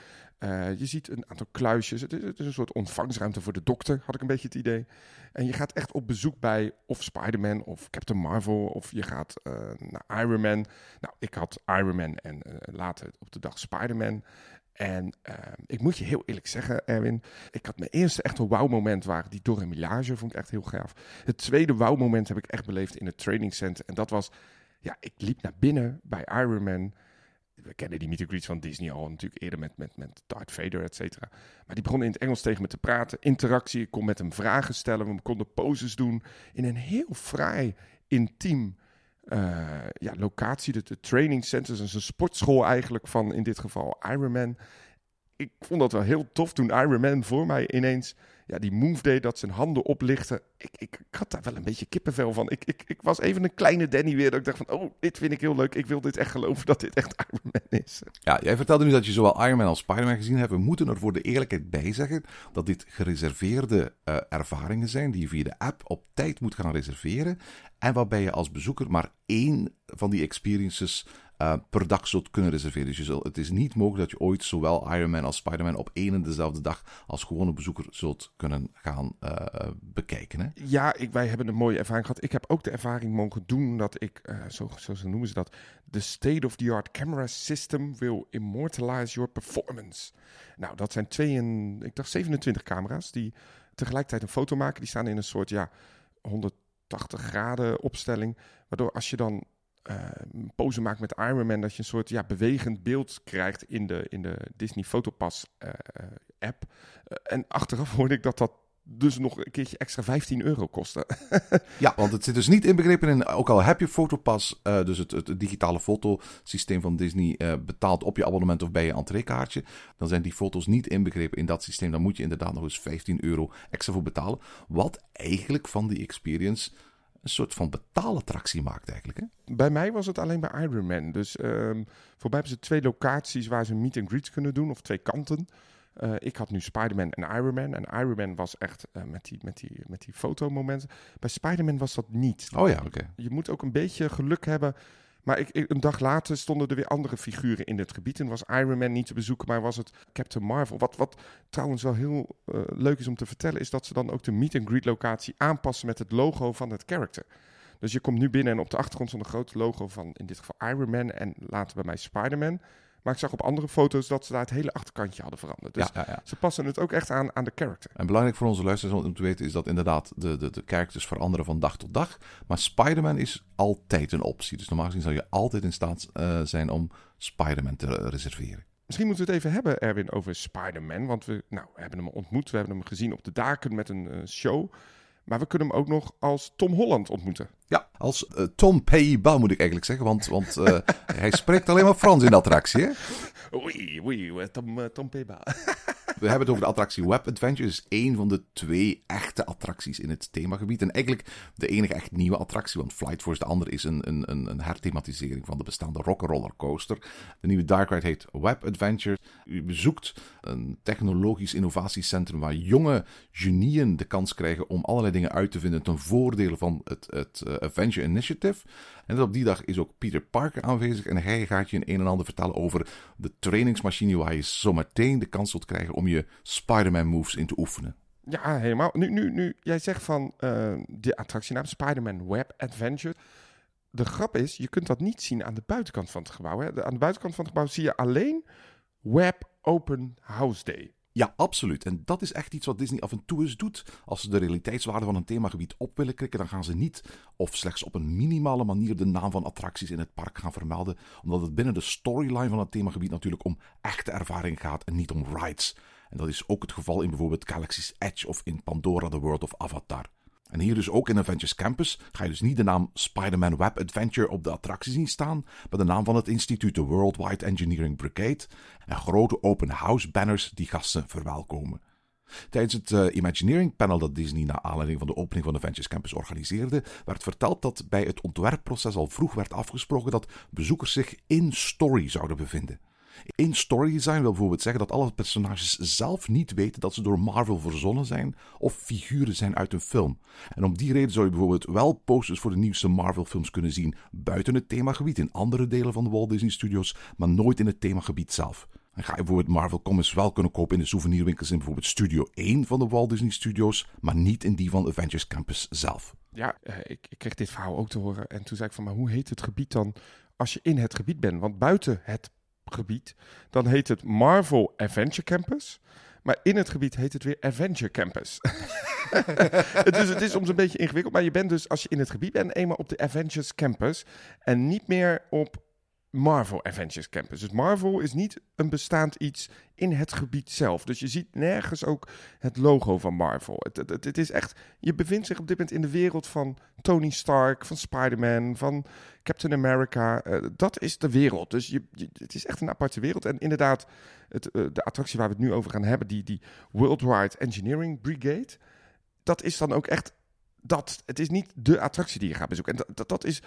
E: Eh, je ziet een aantal kluisjes. Het is, het is een soort ontvangstruimte voor de dokter, had ik een beetje het idee. En je gaat echt op bezoek bij of Spider-Man of Captain Marvel of je gaat eh, naar Iron Man. Nou, ik had Iron Man en eh, later op de dag Spider-Man. En eh, ik moet je heel eerlijk zeggen, Erwin, ik had mijn eerste echte wow-moment waren die Dora Milaje, vond ik echt heel gaaf. Het tweede wow-moment heb ik echt beleefd in het training center. En dat was, ja, ik liep naar binnen bij Iron Man. We kennen die meet greets van Disney al natuurlijk eerder met, met, met Darth Vader, et cetera. Maar die begon in het Engels tegen me te praten. Interactie, ik kon met hem vragen stellen. We konden poses doen in een heel fraai, intiem ja, locatie. De, de training centers, een sportschool eigenlijk van in dit geval Iron Man. Ik vond dat wel heel tof toen Iron Man voor mij ineens ja, die move deed dat zijn handen oplichten. Ik, ik, had daar wel een beetje kippenvel van. Ik, ik, ik was even een kleine Danny weer. Dat ik dacht van, oh, dit vind ik heel leuk. Ik wil dit echt geloven dat dit echt Iron Man is.
D: Ja, jij vertelde nu dat je zowel Iron Man als Spider-Man gezien hebt. We moeten er voor de eerlijkheid bij zeggen dat dit gereserveerde eh, ervaringen zijn die je via de app op tijd moet gaan reserveren. En waarbij je als bezoeker maar één van die experiences eh, per dag zult kunnen reserveren. Dus je zult, het is niet mogelijk dat je ooit zowel Iron Man als Spider-Man op één en dezelfde dag als gewone bezoeker zult kunnen gaan eh, bekijken. Hè?
E: Ja, ik, wij hebben een mooie ervaring gehad. Ik heb ook de ervaring mogen doen dat ik, zo, zo, zo noemen ze dat, de state-of-the-art camera system will immortalize your performance. Nou, dat zijn twee en, ik dacht 27 camera's die tegelijkertijd een foto maken. Die staan in een soort, ja, 180 graden opstelling. Waardoor als je dan een pose maakt met Iron Man, dat je een soort ja, bewegend beeld krijgt in de, in de Disney Fotopass eh, eh, app. Eh, en achteraf hoorde ik dat dat dus nog een keertje extra 15 euro kosten.
D: Ja, want het zit dus niet inbegrepen in, ook al heb je Fotopas, eh, dus het, het, digitale fotosysteem van Disney, uh, betaald op je abonnement of bij je entreekaartje, dan zijn die foto's niet inbegrepen in dat systeem. Dan moet je inderdaad nog eens 15 euro extra voor betalen. Wat eigenlijk van die experience een soort van betaalattractie maakt eigenlijk. Hè?
E: Bij mij was het alleen bij Iron Man. Dus um, voor mij hebben ze twee locaties waar ze meet and greets kunnen doen, of twee kanten. Uh, ik had nu Spider-Man en Iron Man. En Iron Man was echt uh, met, die, met, die, met die fotomomenten. Bij Spider-Man was dat niet.
D: Oh ja, oké.
E: Je moet ook een beetje geluk hebben. Maar ik, een dag later stonden er weer andere figuren in het gebied. En was Iron Man niet te bezoeken, maar was het Captain Marvel. Wat, wat trouwens wel heel uh, leuk is om te vertellen, is dat ze dan ook de meet and greet locatie aanpassen met het logo van het character. Dus je komt nu binnen en op de achtergrond stond een groot logo van in dit geval Iron Man en later bij mij Spider-Man. Maar ik zag op andere foto's dat ze daar het hele achterkantje hadden veranderd. Dus
D: ja, ja, ja.
E: ze passen het ook echt aan aan de character.
D: En belangrijk voor onze luisteraars om te weten is dat inderdaad de, de, de characters veranderen van dag tot dag. Maar Spider-Man is altijd een optie. Dus normaal gezien zou je altijd in staat uh, zijn om Spider-Man te reserveren.
E: Misschien moeten we het even hebben, Erwin, over Spider-Man. Want we, nou, we hebben hem ontmoet, we hebben hem gezien op de daken met een uh, show. Maar we kunnen hem ook nog als Tom Holland ontmoeten.
D: Ja, als uh, Tom Payba moet ik eigenlijk zeggen. Want, want uh, hij spreekt alleen maar Frans in de attractie, hè?
E: Oei, oei, Tom, uh, Tom Payba.
D: We hebben het over de attractie Web Adventure. is één van de twee echte attracties in het themagebied. En eigenlijk de enige echt nieuwe attractie. Want Flight Force, de andere, is een, een, een herthematisering van de bestaande Rock'n'Roller Coaster. De nieuwe Dark Ride heet Web Adventure. U bezoekt een technologisch innovatiecentrum waar jonge genieën de kans krijgen om allerlei dingen uit te vinden ten voordele van het, het uh, Adventure Initiative. En op die dag is ook Peter Parker aanwezig en hij gaat je een, een en ander vertellen over de trainingsmachine waar je zometeen de kans zult krijgen om je Spider-Man moves in te oefenen.
E: Ja, helemaal. Nu, nu, nu jij zegt van uh, de attractienaam Spider-Man Web Adventure. De grap is, je kunt dat niet zien aan de buitenkant van het gebouw. Hè? aan de buitenkant van het gebouw zie je alleen Web Open House Day.
D: Ja, absoluut. En dat is echt iets wat Disney af en toe eens doet. Als ze de realiteitswaarde van een themagebied op willen krikken, dan gaan ze niet of slechts op een minimale manier de naam van attracties in het park gaan vermelden. Omdat het binnen de storyline van het themagebied natuurlijk om echte ervaring gaat en niet om rides. En dat is ook het geval in bijvoorbeeld Galaxy's Edge of in Pandora The World of Avatar. En hier dus ook in Adventures Campus ga je dus niet de naam Spider-Man Web Adventure op de attractie zien staan, maar de naam van het instituut, de Worldwide Engineering Brigade, en grote open house banners die gasten verwelkomen. Tijdens het uh, Imagineering panel dat Disney na aanleiding van de opening van Adventures Campus organiseerde, werd verteld dat bij het ontwerpproces al vroeg werd afgesproken dat bezoekers zich in story zouden bevinden. In story design wil bijvoorbeeld zeggen dat alle personages zelf niet weten dat ze door Marvel verzonnen zijn of figuren zijn uit een film. En om die reden zou je bijvoorbeeld wel posters voor de nieuwste Marvel films kunnen zien buiten het themagebied in andere delen van de Walt Disney Studios, maar nooit in het themagebied zelf. Dan ga je bijvoorbeeld Marvel Comics wel kunnen kopen in de souvenirwinkels in bijvoorbeeld Studio 1 van de Walt Disney Studios, maar niet in die van Avengers Campus zelf.
E: Ja, uh, ik, ik kreeg dit verhaal ook te horen en toen zei ik van, maar hoe heet het gebied dan als je in het gebied bent? Want buiten het gebied, dan heet het Marvel Adventure Campus. Maar in het gebied heet het weer Adventure Campus. dus het is soms een beetje ingewikkeld. Maar je bent dus, als je in het gebied bent, eenmaal op de Avengers Campus. En niet meer op Marvel Adventures Campus. Dus Marvel is niet een bestaand iets in het gebied zelf. Dus je ziet nergens ook het logo van Marvel. Het, het, het is echt, je bevindt zich op dit moment in de wereld van Tony Stark, van Spider-Man, van Captain America. Uh, dat is de wereld. Dus je, het is echt een aparte wereld. En inderdaad, het, uh, de attractie waar we het nu over gaan hebben, die, die Worldwide Engineering Brigade, dat is dan ook echt dat. Het is niet de attractie die je gaat bezoeken. En dat, dat, dat is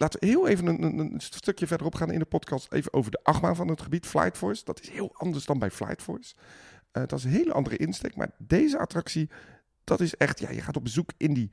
E: Laten we heel even een, een, een, stukje verderop gaan in de podcast. Even over de achtbaan van het gebied Flight Force. Dat is heel anders dan bij Flight Force. Uh, dat is een hele andere insteek. Maar deze attractie, dat is echt... Ja, je gaat op bezoek in, die,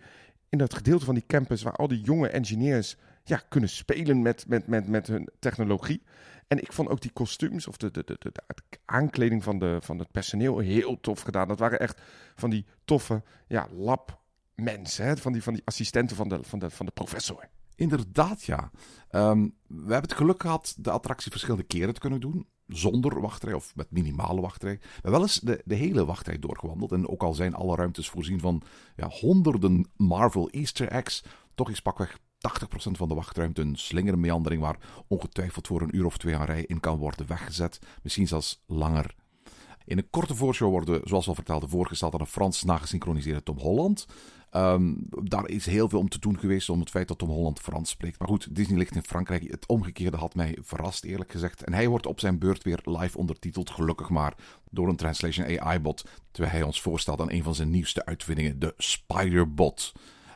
E: in dat gedeelte van die campus... waar al die jonge engineers ja, kunnen spelen met, met, met, met hun technologie. En ik vond ook die kostuums of de, de, de, de, aankleding van, de, van het personeel heel tof gedaan. Dat waren echt van die toffe ja, labmensen. Hè? Van, die, van die assistenten van de, van de, van de professor.
D: Inderdaad, ja. Um, we hebben het geluk gehad de attractie verschillende keren te kunnen doen. Zonder wachtrij of met minimale wachtrij. We hebben wel eens de, de hele wachtrij doorgewandeld. En ook al zijn alle ruimtes voorzien van ja, honderden Marvel Easter eggs. Toch is pakweg 80% van de wachtruimte een slingermeandering waar ongetwijfeld voor een uur of twee aan rij in kan worden weggezet. Misschien zelfs langer. In een korte voorshow worden, zoals al vertelde, voorgesteld aan een Frans nagesynchroniseerde Tom Holland. Ehm, daar is heel veel om te doen geweest om het feit dat Tom Holland Frans spreekt. Maar goed, Disney ligt in Frankrijk. Het omgekeerde had mij verrast, eerlijk gezegd. En hij wordt op zijn beurt weer live ondertiteld, gelukkig maar, door een translation AI-bot. Terwijl hij ons voorstelt aan een van zijn nieuwste uitvindingen, de Spider-Bot.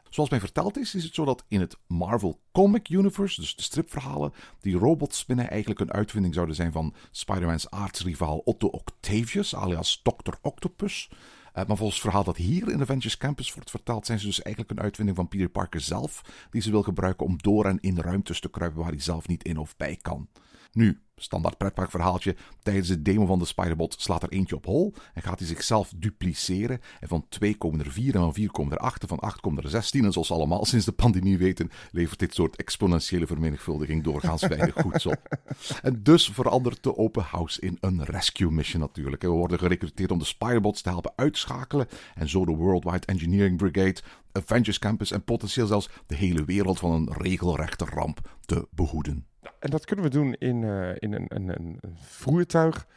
D: Zoals mij verteld is, is het zo dat in het Marvel Comic Universe, dus de stripverhalen, die robotspinnen eigenlijk een uitvinding zouden zijn van Spider-Man's aardsrivaal Otto Octavius, alias Dr. Octopus. Uh, maar volgens het verhaal dat hier in Avengers Campus wordt verteld, zijn ze dus eigenlijk een uitvinding van Peter Parker zelf, die ze wil gebruiken om door en in ruimtes te kruipen waar hij zelf niet in of bij kan. Nu, standaard pretparkverhaaltje. Tijdens de demo van de Spiderbot slaat er eentje op hol en gaat hij zichzelf dupliceren. En van 2 komen er 4 en van 4 komen er 8 en van 8 komen er 16. En zoals allemaal sinds de pandemie weten, levert dit soort exponentiële vermenigvuldiging doorgaans weinig goeds op. En dus verandert de open house in een rescue mission natuurlijk. We worden gerecruiteerd om de Spiderbots te helpen uitschakelen en zo de Worldwide Engineering Brigade, Avengers Campus en potentieel zelfs de hele wereld van een regelrechte ramp te behoeden.
E: En dat kunnen we doen in, uh, in een, een, een, voertuig.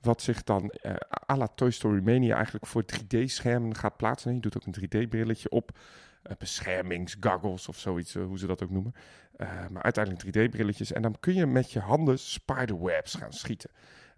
E: Wat zich dan uh, à la Toy Story Mania eigenlijk voor 3D-schermen gaat plaatsen. Je doet ook een 3D-brilletje op. Uh, beschermingsgoggles of zoiets, hoe ze dat ook noemen. maar uiteindelijk 3D-brilletjes. En dan kun je met je handen spiderwebs gaan schieten.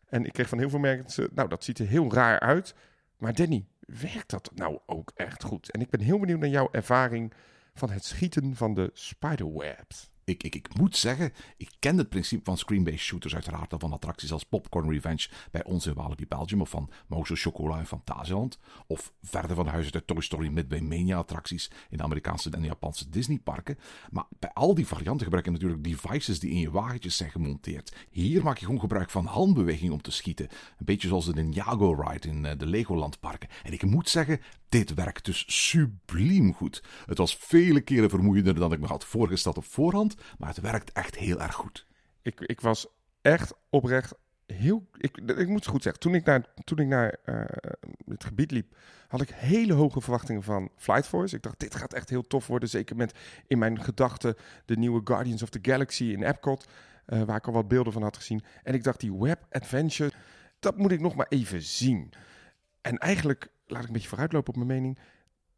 E: En ik kreeg van heel veel mensen, nou dat ziet er heel raar uit. Maar Danny, werkt dat nou ook echt goed? En ik ben heel benieuwd naar jouw ervaring van het schieten van de spiderwebs
D: ik, ik, ik moet zeggen, ik ken het principe van screen-based shooters uiteraard al van attracties als Popcorn Revenge bij ons in Walibi Belgium of van Mozo Chocola in Fantasieland of verder van huis uit Toy Story Midway Mania attracties in de Amerikaanse en Japanse Disney parken. Maar bij al die varianten gebruik je natuurlijk devices die in je wagentjes zijn gemonteerd. Hier maak je gewoon gebruik van handbeweging om te schieten. Een beetje zoals de Ninjago Ride in eh, de Legoland parken. En ik moet zeggen, dit werkt dus subliem goed. Het was vele keren vermoeiender dan ik me had voorgesteld op voorhand, maar het werkt echt heel erg goed.
E: Ik, ik was echt oprecht heel. Ik, ik moet het goed zeggen. Toen ik naar, toen ik naar uh, het gebied liep, had ik hele hoge verwachtingen van Flight Force. Ik dacht, dit gaat echt heel tof worden. Zeker met in mijn gedachten de nieuwe Guardians of the Galaxy in Epcot. Uh, waar ik al wat beelden van had gezien. En ik dacht, die web adventure, dat moet ik nog maar even zien. En eigenlijk laat ik een beetje vooruitlopen op mijn mening.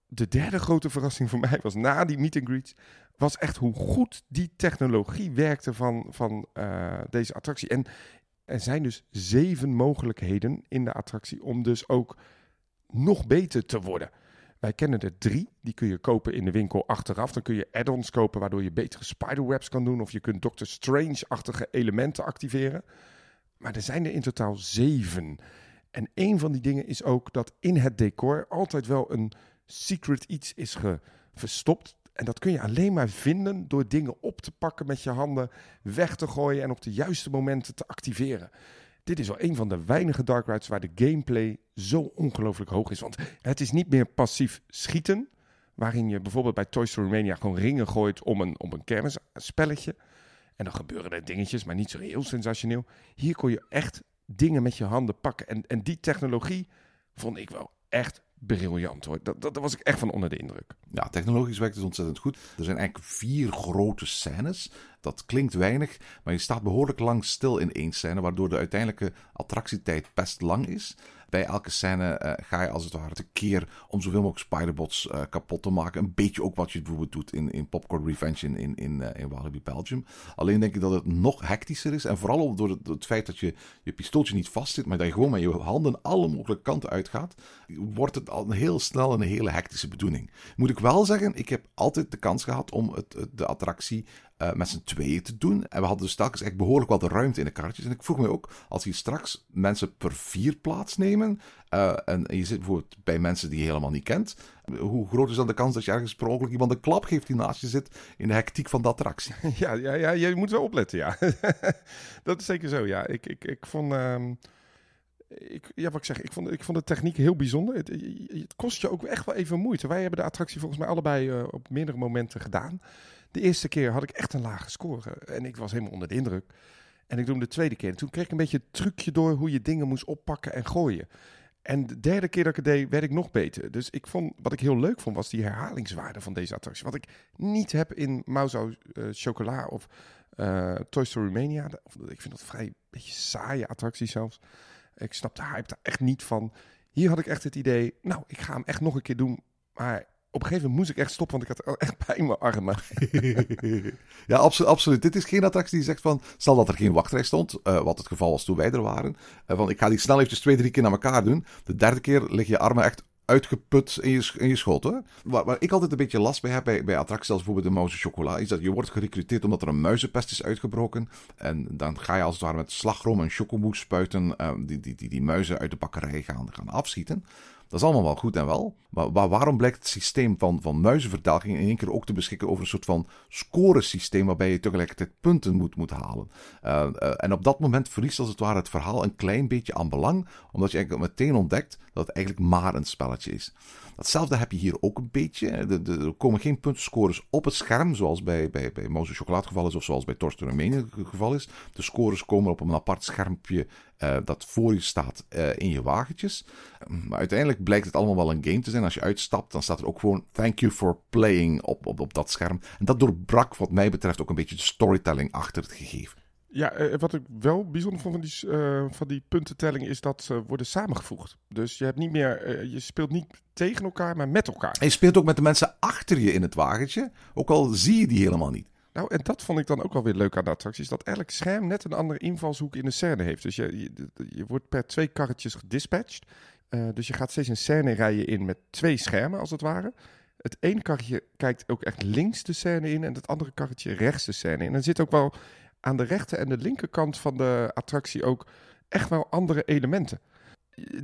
E: De derde grote verrassing voor mij was na die meet and greets, was echt hoe goed die technologie werkte van, van uh, deze attractie. En er zijn dus zeven mogelijkheden in de attractie om dus ook nog beter te worden. Wij kennen er drie. Die kun je kopen in de winkel achteraf. Dan kun je add-ons kopen waardoor je betere spiderwebs kan doen. Of je kunt Doctor Strange-achtige elementen activeren. Maar er zijn er in totaal zeven. En een van die dingen is ook dat in het decor altijd wel een secret iets is verstopt. En dat kun je alleen maar vinden door dingen op te pakken met je handen, weg te gooien en op de juiste momenten te activeren. Dit is wel een van de weinige dark rides waar de gameplay zo ongelooflijk hoog is. Want het is niet meer passief schieten, waarin je bijvoorbeeld bij Toy Story Mania gewoon ringen gooit om een, om een kermisspelletje. En dan gebeuren er dingetjes, maar niet zo heel sensationeel. Hier kon je echt dingen met je handen pakken. En, en die technologie vond ik wel echt briljant hoor. Dat, dat, was ik echt van onder de indruk.
D: Ja, technologisch werkt het ontzettend goed. Er zijn eigenlijk vier grote scènes. Dat klinkt weinig, maar je staat behoorlijk lang stil in één scène, waardoor de uiteindelijke attractietijd best lang is. Bij elke scène uh, ga je als het ware tekeer om zoveel mogelijk spiderbots uh, kapot te maken. Een beetje ook wat je bijvoorbeeld doet in, in Popcorn Revenge in, in, in, in Walibi Belgium. Alleen denk ik dat het nog hectischer is. En vooral door het, het, feit dat je je pistooltje niet vastzit, maar dat je gewoon met je handen alle mogelijke kanten uitgaat, wordt het al heel snel een hele hectische bedoeling. Moet ik wel zeggen, ik heb altijd de kans gehad om het, de attractie uh, met z'n tweeën te doen. En we hadden dus telkens echt behoorlijk wat ruimte in de karretjes. En ik vroeg me ook, als hier straks mensen per vier plaatsnemen. Uh, en je zit bijvoorbeeld bij mensen die je helemaal niet kent. Hoe groot is dan de kans dat je ergens per iemand een klap geeft die naast je zit in de hectiek van de attractie?
E: Ja, ja, ja je moet wel opletten, ja. dat is zeker zo, ja. Ik, ik, ik vond... Um ik, ja, wat ik zeg, ik vond, ik vond de techniek heel bijzonder. Het, kost je ook echt wel even moeite. Wij hebben de attractie volgens mij allebei uh, op meerdere momenten gedaan. De eerste keer had ik echt een lage score en ik was helemaal onder de indruk. En ik doe hem de tweede keer. En toen kreeg ik een beetje het trucje door hoe je dingen moest oppakken en gooien. En de derde keer dat ik het deed, werd ik nog beter. Dus ik vond, wat ik heel leuk vond, was die herhalingswaarde van deze attractie. Wat ik niet heb in Mauzo uh, Chocola of uh, Toy Story Mania. Ik vind dat vrij een beetje saaie attractie zelfs. Ik snap de hype daar echt niet van. Hier had ik echt het idee, nou, ik ga hem echt nog een keer doen. Maar op een gegeven moment moest ik echt stoppen, want ik had echt pijn in mijn armen.
D: Ja, absolu- absoluut. Dit is geen attractie die zegt van, stel dat er geen wachtrij stond, eh, wat het geval was toen wij er waren, eh, van ik ga die snel eventjes twee, drie keer naar elkaar doen. De derde keer lig je armen echt uitgeput in je, in je schoot. Hoor. Waar, ik altijd een beetje last bij heb bij, bij attracties als bijvoorbeeld de Mouse Chocola, is dat je wordt gerecruiteerd omdat er een muizenpest is uitgebroken. En dan ga je als het ware met slagroom en chocomousse spuiten eh, die, die, die, die muizen uit de bakkerij gaan, gaan afschieten. Dat is allemaal wel goed en wel. Maar, waarom blijkt het systeem van, van in één keer ook te beschikken over een soort van scoresysteem waarbij je tegelijkertijd punten moet, moet halen? Eh, eh, en op dat moment verliest als het ware het verhaal een klein beetje aan belang, omdat je eigenlijk meteen ontdekt dat het eigenlijk maar een spelletje is. Datzelfde heb je hier ook een beetje. Er komen geen puntenscores op het scherm, zoals bij, bij, bij Mouse Chocolade geval is, of zoals bij Mania het geval is. De scores komen op een apart schermpje eh, dat voor je staat eh, in je wagentjes. Maar uiteindelijk blijkt het allemaal wel een game te zijn. Als je uitstapt, dan staat er ook gewoon thank you for playing op, op, op dat scherm. En dat doorbrak wat mij betreft ook een beetje de storytelling achter het gegeven.
E: Ja, eh, wat ik wel bijzonder vond van die, eh, van die puntentelling is dat ze worden samengevoegd. Dus je, hebt niet meer, eh, je speelt niet tegen elkaar, maar met elkaar.
D: En je speelt ook met de mensen achter je in het wagentje, ook al zie je die helemaal niet.
E: Nou, en dat vond ik dan ook wel weer leuk aan de attractie. Is dat elk scherm net een andere invalshoek in de scène heeft. Dus je, je, je wordt per twee karretjes gedispatcht. Dus je gaat steeds een scène rijden in met twee schermen, als het ware. Het ene karretje kijkt ook echt links de scène in en het andere karretje rechts de scène in. En er zit ook wel aan de rechter en de linkerkant van de attractie ook echt wel andere elementen.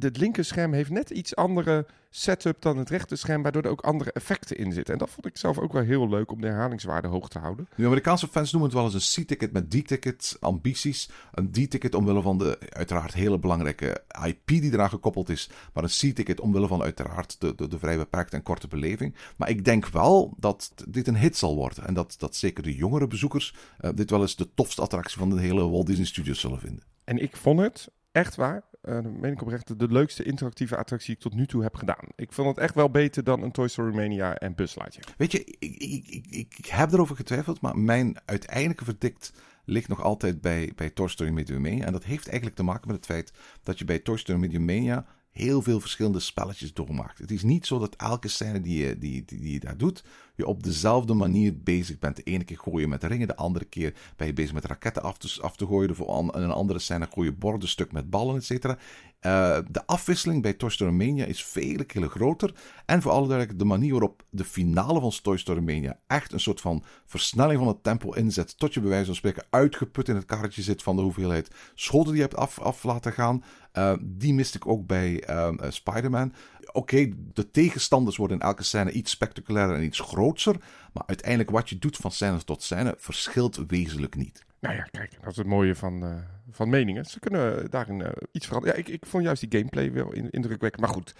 E: Het linkerscherm heeft net iets andere setup dan het rechterscherm, waardoor er ook andere effecten in zitten. En dat vond ik zelf ook wel heel leuk om de herhalingswaarde hoog te houden.
D: De Amerikaanse fans noemen het wel eens een C-ticket met D-ticket ambities. Een D-ticket omwille van de uiteraard hele belangrijke IP die eraan gekoppeld is. Maar een C-ticket omwille van uiteraard de, de, de vrij beperkte en korte beleving. Maar ik denk wel dat dit een hit zal worden. En dat, dat zeker de jongere bezoekers eh, dit wel eens de tofste attractie van de hele Walt Disney Studios zullen vinden.
E: En ik vond het echt waar, dat meen ik oprecht, de leukste interactieve attractie die ik tot nu toe heb gedaan. Ik vond het echt wel beter dan een Toy Story Mania en Lightyear.
D: Weet je, ik, ik, ik, ik, heb erover getwijfeld, maar mijn uiteindelijke verdict ligt nog altijd bij, bij Toy Story Media Mania. En dat heeft eigenlijk te maken met het feit dat je bij Toy Story Media Mania heel veel verschillende spelletjes doormaakt. Het is niet zo dat elke scène die je, die, die, je daar doet, je op dezelfde manier bezig bent. De ene keer gooi je met ringen, de andere keer ben je bezig met raketten af te, af te gooien. Voor een andere scène gooi je borden stuk met ballen, et cetera. Eh, de afwisseling bij Toy Story Mania is vele keren groter. En voor alle duidelijkheid, de manier waarop de finale van Toy Story Mania echt een soort van versnelling van het tempo inzet. Tot je bij wijze van spreken uitgeput in het karretje zit van de hoeveelheid schoten die je hebt af, af laten gaan. Eh, die miste ik ook bij ehm, eh, Spider-Man. Oké, de tegenstanders worden in elke scène iets spectaculairer en iets groter. Maar uiteindelijk wat je doet van scène tot scène verschilt wezenlijk niet.
E: Nou ja, kijk, dat is het mooie van, eh, van meningen. Ze kunnen daarin eh, iets veranderen. Ja, ik, ik vond juist die gameplay wel in- indrukwekkend. Maar goed,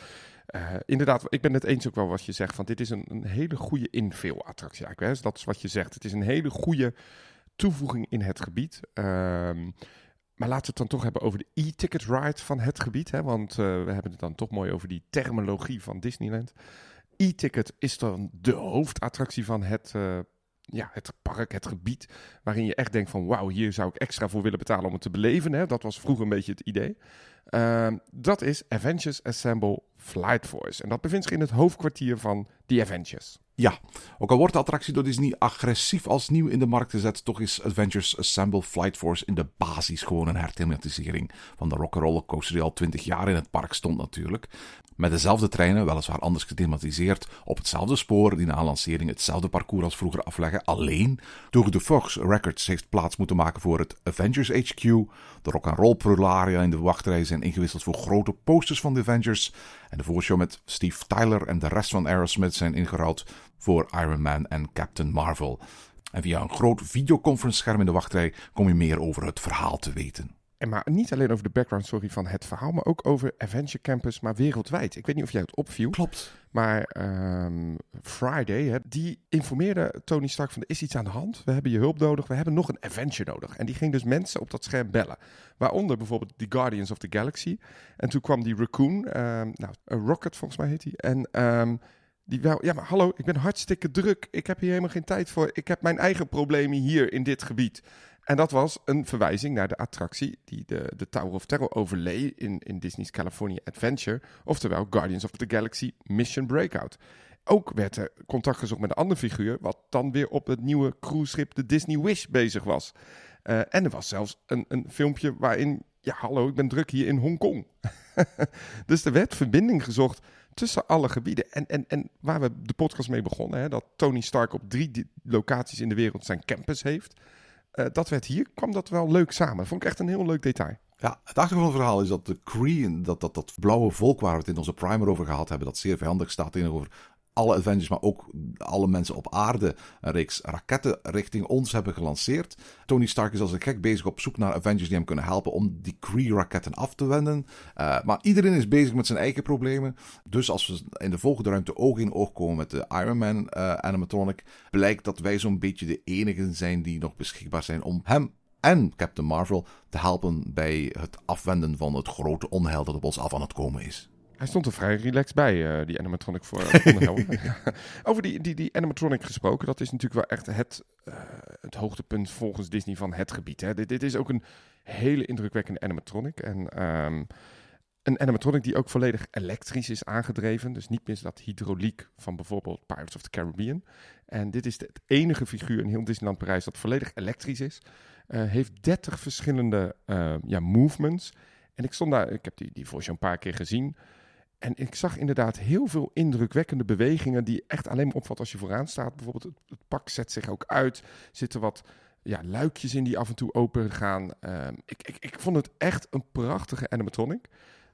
E: inderdaad, ik ben het eens ook wel wat je zegt. Van dit is een, een hele goede infill-attractie eigenlijk. Hè? Dus dat is wat je zegt. Het is een hele goede toevoeging in het gebied. Ehm, maar laten we het dan toch hebben over de e-ticket ride van het gebied. Hè? Want eh, we hebben het dan toch mooi over die terminologie van Disneyland. E-ticket is dan de hoofdattractie van het, eh, ja, het park, het gebied. Waarin je echt denkt van wauw, hier zou ik extra voor willen betalen om het te beleven. Hè? Dat was vroeger een beetje het idee. Ehm, dat is Avengers Assemble Flight Force. En dat bevindt zich in het hoofdkwartier van The Avengers.
D: Ja, ook al wordt de attractie door Disney agressief als nieuw in de markt gezet, toch is Adventures Assemble Flight Force in de basis gewoon een herthematisering van de rock'n'roller coaster die al 20 jaar in het park stond natuurlijk. Met dezelfde treinen, weliswaar anders gethematiseerd, op hetzelfde spoor die na lancering hetzelfde parcours als vroeger afleggen. Alleen, Tour de Fox Records heeft plaats moeten maken voor het Avengers HQ. De rock'n'roll prularia in de wachtrij zijn ingewisseld voor grote posters van de Avengers. En de voorshow met Steve Tyler en de rest van Aerosmith zijn ingeruild voor Iron Man en Captain Marvel. En via een groot videoconference scherm in de wachtrij kom je meer over het verhaal te weten.
E: En maar niet alleen over de background story van het verhaal, maar ook over Adventure Campus, maar wereldwijd. Ik weet niet of jij het opviel.
D: Klopt.
E: Maar ehm, Friday, hè, die informeerde Tony Stark van er is iets aan de hand. We hebben je hulp nodig. We hebben nog een adventure nodig. En die ging dus mensen op dat scherm bellen. Waaronder bijvoorbeeld The Guardians of the Galaxy. En toen kwam die Raccoon, ehm, nou, een Rocket volgens mij heet hij. En ehm, die wel, ja maar hallo, ik ben hartstikke druk. Ik heb hier helemaal geen tijd voor. Ik heb mijn eigen problemen hier in dit gebied. En dat was een verwijzing naar de attractie die de, de Tower of Terror overlee in, in Disney's California Adventure. Oftewel Guardians of the Galaxy Mission Breakout. Ook werd er contact gezocht met een andere figuur, wat dan weer op het nieuwe cruiseschip de Disney Wish bezig was. Uh, en er was zelfs een, een filmpje waarin, ja hallo, ik ben druk hier in Hongkong. dus er werd verbinding gezocht tussen alle gebieden. En, en, en waar we de podcast mee begonnen, hè, dat Tony Stark op drie locaties in de wereld zijn campus heeft. Uh, dat werd hier, kwam dat wel leuk samen. Vond ik echt een heel leuk detail.
D: Ja, het achtergrondverhaal is dat de Kree, dat, dat, dat blauwe volk waar we het in onze primer over gehad hebben, dat zeer vijandig staat tegenover alle Avengers, maar ook alle mensen op aarde een reeks raketten richting ons hebben gelanceerd. Tony Stark is als een gek bezig op zoek naar Avengers die hem kunnen helpen om die Kree-raketten af te wenden. Uh, maar iedereen is bezig met zijn eigen problemen. Dus als we in de volgende ruimte oog in oog komen met de Iron Man uh, animatronic, blijkt dat wij zo'n beetje de enigen zijn die nog beschikbaar zijn om hem en Captain Marvel te helpen bij het afwenden van het grote onheil dat op ons af aan het komen is.
E: Hij stond er vrij relaxed bij, uh, die animatronic voor Over die, die, die animatronic gesproken, dat is natuurlijk wel echt het, uh, het hoogtepunt volgens Disney van het gebied. Hè. Dit, dit is ook een hele indrukwekkende animatronic. En um, een animatronic die ook volledig elektrisch is aangedreven. Dus niet meer dat hydrauliek van bijvoorbeeld Pirates of the Caribbean. En dit is het enige figuur in heel Disneyland Parijs dat volledig elektrisch is. Uh, heeft 30 verschillende ja, movements. En ik stond daar, ik heb die, die voor een paar keer gezien. En ik zag inderdaad heel veel indrukwekkende bewegingen die echt alleen maar opvalt als je vooraan staat. Bijvoorbeeld het, pak zet zich ook uit. Zitten wat ja, luikjes in die af en toe open gaan. Uh, ik, ik, ik vond het echt een prachtige animatronic.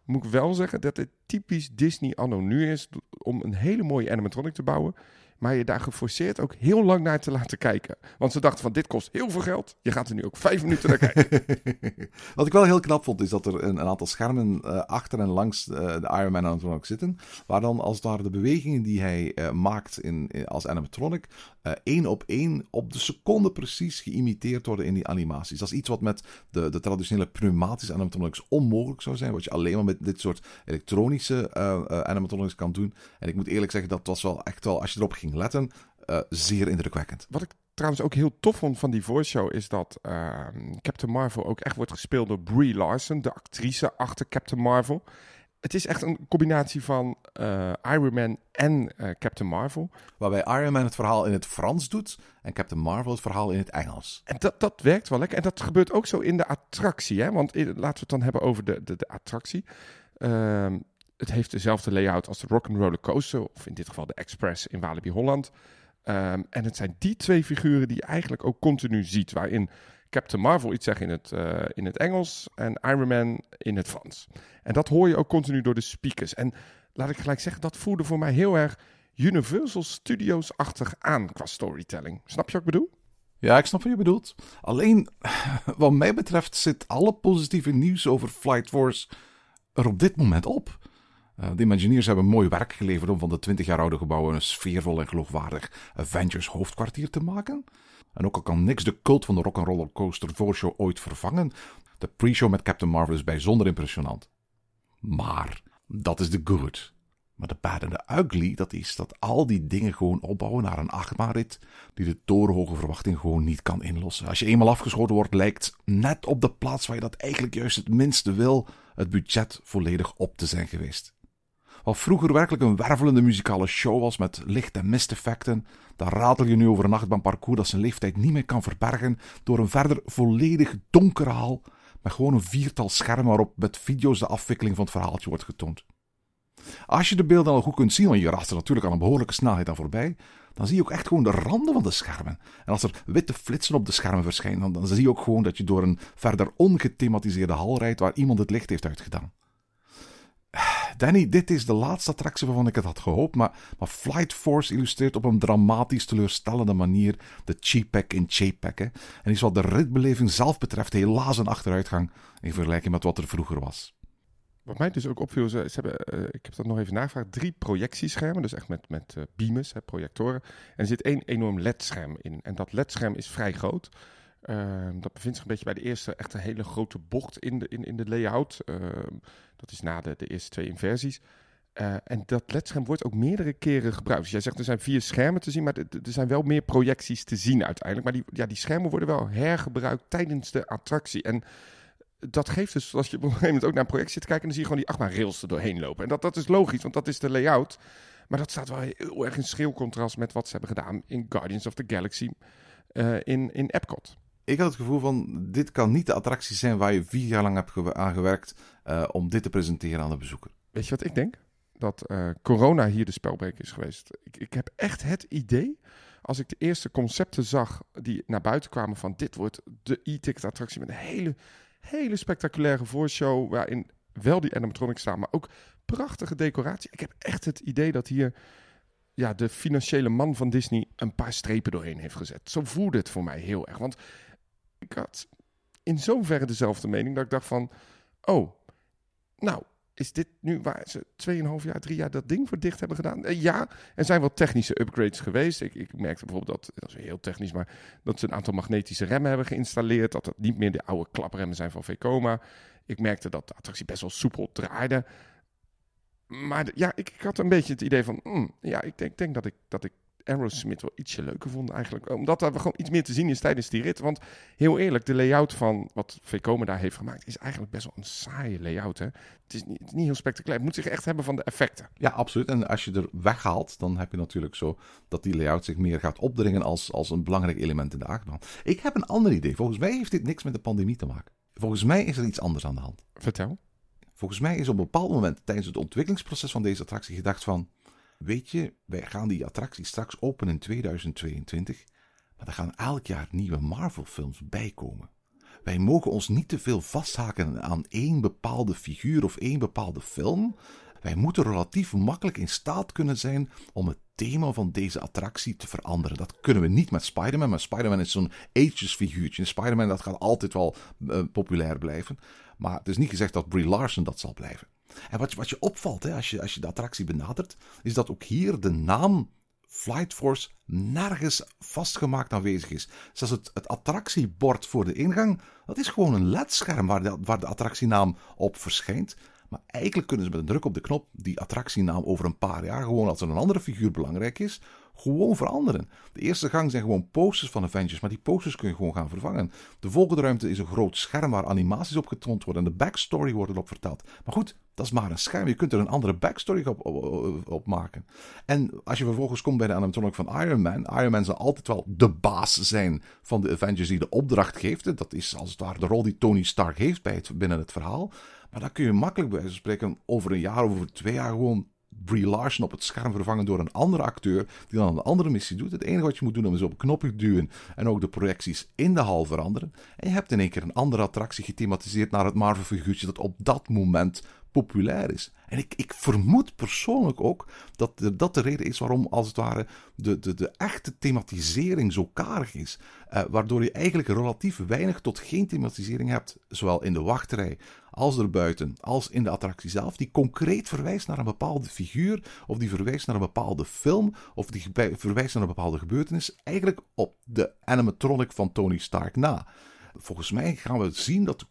E: Moet ik wel zeggen dat het typisch Disney anno nu is om een hele mooie animatronic te bouwen maar je daar geforceerd ook heel lang naar te laten kijken. Want ze dachten van dit kost heel veel geld. Je gaat er nu ook vijf minuten naar kijken.
D: Wat ik wel heel knap vond is dat er een, aantal schermen uh, achter en langs uh, de Iron Man animatronic zitten. Waar dan als ware de bewegingen die hij uh, maakt in, in, als animatronic één op één op de seconde precies geïmiteerd worden in die animaties. Dat is iets wat met de, de traditionele pneumatische animatronics onmogelijk zou zijn. Wat je alleen maar met dit soort elektronische animatronics kan doen. En ik moet eerlijk zeggen, dat was wel echt wel, als je erop ging letten, zeer indrukwekkend.
E: Wat ik trouwens ook heel tof vond van die voice show is dat uh, Captain Marvel ook echt wordt gespeeld door Brie Larson, de actrice achter Captain Marvel. Het is echt een combinatie van uh, Iron Man en Captain Marvel.
D: Waarbij Iron Man het verhaal in het Frans doet en Captain Marvel het verhaal in het Engels.
E: En dat, dat werkt wel lekker. En dat gebeurt ook zo in de attractie. Hè? Want laten we het dan hebben over de, de, de attractie. Ehm, het heeft dezelfde layout als de Rock'n'Roller Coaster, of in dit geval de Express in Walibi Holland. Um, en het zijn die twee figuren die je eigenlijk ook continu ziet, waarin Captain Marvel iets zegt in het, uh, in het Engels en Iron Man in het Frans. En dat hoor je ook continu door de speakers. En laat ik gelijk zeggen, dat voelde voor mij heel erg Universal Studios-achtig aan qua storytelling. Snap je wat ik bedoel?
D: Ja, ik snap wat je bedoelt. Alleen, wat mij betreft, zit alle positieve nieuws over Flight Force er op dit moment op. Uh, de Imagineers hebben mooi werk geleverd om van de 20 jaar oude gebouwen een sfeervol en geloofwaardig Avengers hoofdkwartier te maken. En ook al kan niks de cult van de Rock'n'Roller Coaster voorshow ooit vervangen, de pre-show met Captain Marvel is bijzonder impressionant. Maar, dat is de good. Maar de bad en de ugly, dat is dat al die dingen gewoon opbouwen naar een achtbaanrit die de torenhoge verwachting gewoon niet kan inlossen. Als je eenmaal afgeschoten wordt, lijkt net op de plaats waar je dat eigenlijk juist het minste wil, het budget volledig op te zijn geweest. Wat vroeger werkelijk een wervelende muzikale show was met licht- en misteffecten, dan ratel je nu over een achtbaanparcours dat zijn leeftijd niet meer kan verbergen door een verder volledig donker haal met gewoon een viertal schermen waarop met video's de afwikkeling van het verhaaltje wordt getoond. Als je de beelden al goed kunt zien, want je raast er natuurlijk aan een behoorlijke snelheid aan voorbij, dan zie je ook echt gewoon de randen van de schermen. En als er witte flitsen op de schermen verschijnen, dan, dan zie je ook gewoon dat je door een verder ongethematiseerde hal rijdt waar iemand het licht heeft uitgedaan. Danny, dit is de laatste attractie waarvan ik het had gehoopt, maar, maar Flight Force illustreert op een dramatisch teleurstellende manier de cheap in Chapek. En is wat de ritbeleving zelf betreft helaas een achteruitgang in vergelijking met wat er vroeger was.
E: Wat mij dus ook opviel, ze, hebben, uh, ik heb dat nog even nagevraagd, drie projectieschermen, dus echt met, met uh, beamers, hè, projectoren. En er zit één enorm LED-scherm in. En dat LED-scherm is vrij groot. Uh, dat bevindt zich een beetje bij de eerste echt een hele grote bocht in de, in, in de layout. Uh, dat is na de, de eerste twee inversies. Eh, en dat ledscherm wordt ook meerdere keren gebruikt. Dus jij zegt er zijn vier schermen te zien, maar er zijn wel meer projecties te zien uiteindelijk. Maar die, ja, die schermen worden wel hergebruikt tijdens de attractie. En dat geeft dus, als je op een gegeven moment ook naar een projectie zit te kijken, dan zie je gewoon die achtbaanrails er doorheen lopen. En dat, dat is logisch, want dat is de layout. Maar dat staat wel heel erg in schril contrast met wat ze hebben gedaan in Guardians of the Galaxy eh, in, in Epcot.
D: Ik had het gevoel van, dit kan niet de attractie zijn waar je vier jaar lang hebt aan gewerkt eh, om dit te presenteren aan de bezoeker.
E: Weet je wat ik denk? Dat eh, corona hier de spelbreker is geweest. Ik, ik heb echt het idee, als ik de eerste concepten zag die naar buiten kwamen van dit wordt de e-ticket attractie met een hele, hele spectaculaire voorshow waarin wel die animatronics staan, maar ook prachtige decoratie. Ik heb echt het idee dat hier ja, de financiële man van Disney een paar strepen doorheen heeft gezet. Zo voelde het voor mij heel erg. Want ik had in zoverre dezelfde mening dat ik dacht van, oh, nou, is dit nu waar ze 2,5 jaar, 3 jaar dat ding voor dicht hebben gedaan? Eh, ja, er zijn wel technische upgrades geweest. Ik, ik merkte bijvoorbeeld dat, dat is heel technisch, maar dat ze een aantal magnetische remmen hebben geïnstalleerd. Dat het niet meer de oude klapremmen zijn van Vekoma. Ik merkte dat de attractie best wel soepel draaide. Maar ja, ik, ik had een beetje het idee van, hmm, ja, ik denk, denk dat ik, dat ik Aerosmith wel ietsje leuker vond eigenlijk. Omdat er gewoon iets meer te zien is tijdens die rit. Want heel eerlijk, de layout van wat Vekoma daar heeft gemaakt is eigenlijk best wel een saaie layout. Hè? Het, is niet, het is niet heel spectaculair. Het moet zich echt hebben van de effecten.
D: Ja, absoluut. En als je er weghaalt, dan heb je natuurlijk zo dat die layout zich meer gaat opdringen als, als een belangrijk element in de achtbaan. Ik heb een ander idee. Volgens mij heeft dit niks met de pandemie te maken. Volgens mij is er iets anders aan de hand.
E: Vertel.
D: Volgens mij is op een bepaald moment tijdens het ontwikkelingsproces van deze attractie gedacht van... Weet je, wij gaan die attractie straks openen in 2022, maar er gaan elk jaar nieuwe Marvel-films bijkomen. Wij mogen ons niet te veel vasthaken aan één bepaalde figuur of één bepaalde film. Wij moeten relatief makkelijk in staat kunnen zijn om het thema van deze attractie te veranderen. Dat kunnen we niet met Spider-Man, maar Spider-Man is zo'n ages figuurtje. Spider-Man dat gaat altijd wel eh, populair blijven. Maar het is niet gezegd dat Brie Larson dat zal blijven. En wat, wat je opvalt hè, als, je, als je de attractie benadert, is dat ook hier de naam Flight Force nergens vastgemaakt aanwezig is. Zelfs het, het attractiebord voor de ingang, dat is gewoon een ledscherm waar de, waar de attractienaam op verschijnt. Maar eigenlijk kunnen ze met een druk op de knop die attractienaam over een paar jaar, gewoon als er een andere figuur belangrijk is, gewoon veranderen. De eerste gang zijn gewoon posters van Avengers, maar die posters kun je gewoon gaan vervangen. De volgende ruimte is een groot scherm waar animaties op getoond worden en de backstory wordt erop verteld. Maar goed, dat is maar een scherm. Je kunt er een andere backstory op, op, maken. En als je vervolgens komt bij de animatronic van Iron Man, Iron Man zal altijd wel de baas zijn van de Avengers die de opdracht geeft. Dat is als het ware de rol die Tony Stark heeft bij het, binnen het verhaal. Maar dan kun je makkelijk bij wijze spreken over een jaar of over twee jaar gewoon Brie Larson op het scherm vervangen door een andere acteur die dan een andere missie doet. Het enige wat je moet doen is op een knopje duwen en ook de projecties in de hal veranderen. En je hebt in één keer een andere attractie gethematiseerd naar het Marvel-figuurtje dat op dat moment populair is. En ik, ik vermoed persoonlijk ook dat dat de reden is waarom, als het ware, de, de, de echte thematisering zo karig is. Eh, waardoor je eigenlijk relatief weinig tot geen thematisering hebt, zowel in de wachtrij als erbuiten, als in de attractie zelf, die concreet verwijst naar een bepaalde figuur, of die verwijst naar een bepaalde film, of die verwijst naar een bepaalde gebeurtenis, eigenlijk op de animatronic van Tony Stark na. Volgens mij gaan we zien dat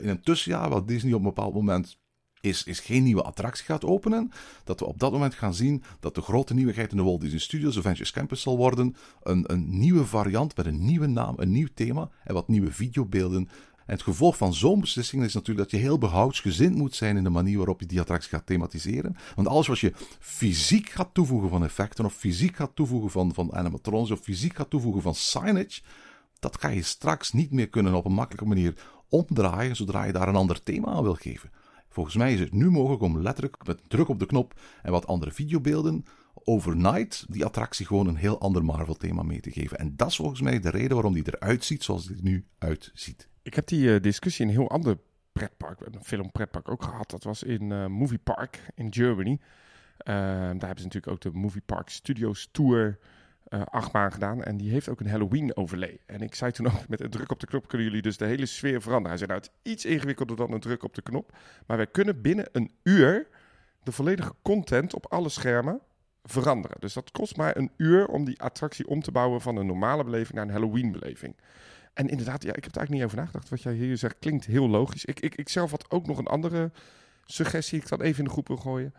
D: in een tussenjaar, wat Disney op een bepaald moment is, is geen nieuwe attractie gaat openen. Dat we op dat moment gaan zien dat de grote nieuwigheid in de Walt Disney Studios Avengers Campus zal worden. Een, een nieuwe variant met een nieuwe naam, een nieuw thema en wat nieuwe videobeelden. En het gevolg van zo'n beslissing is natuurlijk dat je heel behoudsgezind moet zijn in de manier waarop je die attractie gaat thematiseren. Want alles wat je fysiek gaat toevoegen van effecten, of fysiek gaat toevoegen van, van animatronics, of fysiek gaat toevoegen van signage, dat ga je straks niet meer kunnen op een makkelijke manier omdraaien zodra je daar een ander thema aan wil geven. Volgens mij is het nu mogelijk om letterlijk met druk op de knop en wat andere videobeelden overnight die attractie gewoon een heel ander Marvel thema mee te geven. En dat is volgens mij de reden waarom die eruit ziet zoals die er nu uitziet.
E: Ik heb die eh, discussie in een heel ander pretpark, een film pretpark ook gehad. Dat was in eh, Movie Park in Germany. Ehm, daar hebben ze natuurlijk ook de Movie Park Studios Tour eh achtbaan gedaan. En die heeft ook een Halloween overlay. En ik zei toen ook, met een druk op de knop kunnen jullie dus de hele sfeer veranderen. Hij zei, nou, het is iets ingewikkelder dan een druk op de knop. Maar wij kunnen binnen een uur de volledige content op alle schermen veranderen. Dus dat kost maar een uur om die attractie om te bouwen van een normale beleving naar een Halloween beleving. En inderdaad, ja, ik heb er eigenlijk niet over nagedacht. Wat jij hier zegt klinkt heel logisch. Ik, ik, ik zelf had ook nog een andere suggestie, ik dan even in de groep wil gooien.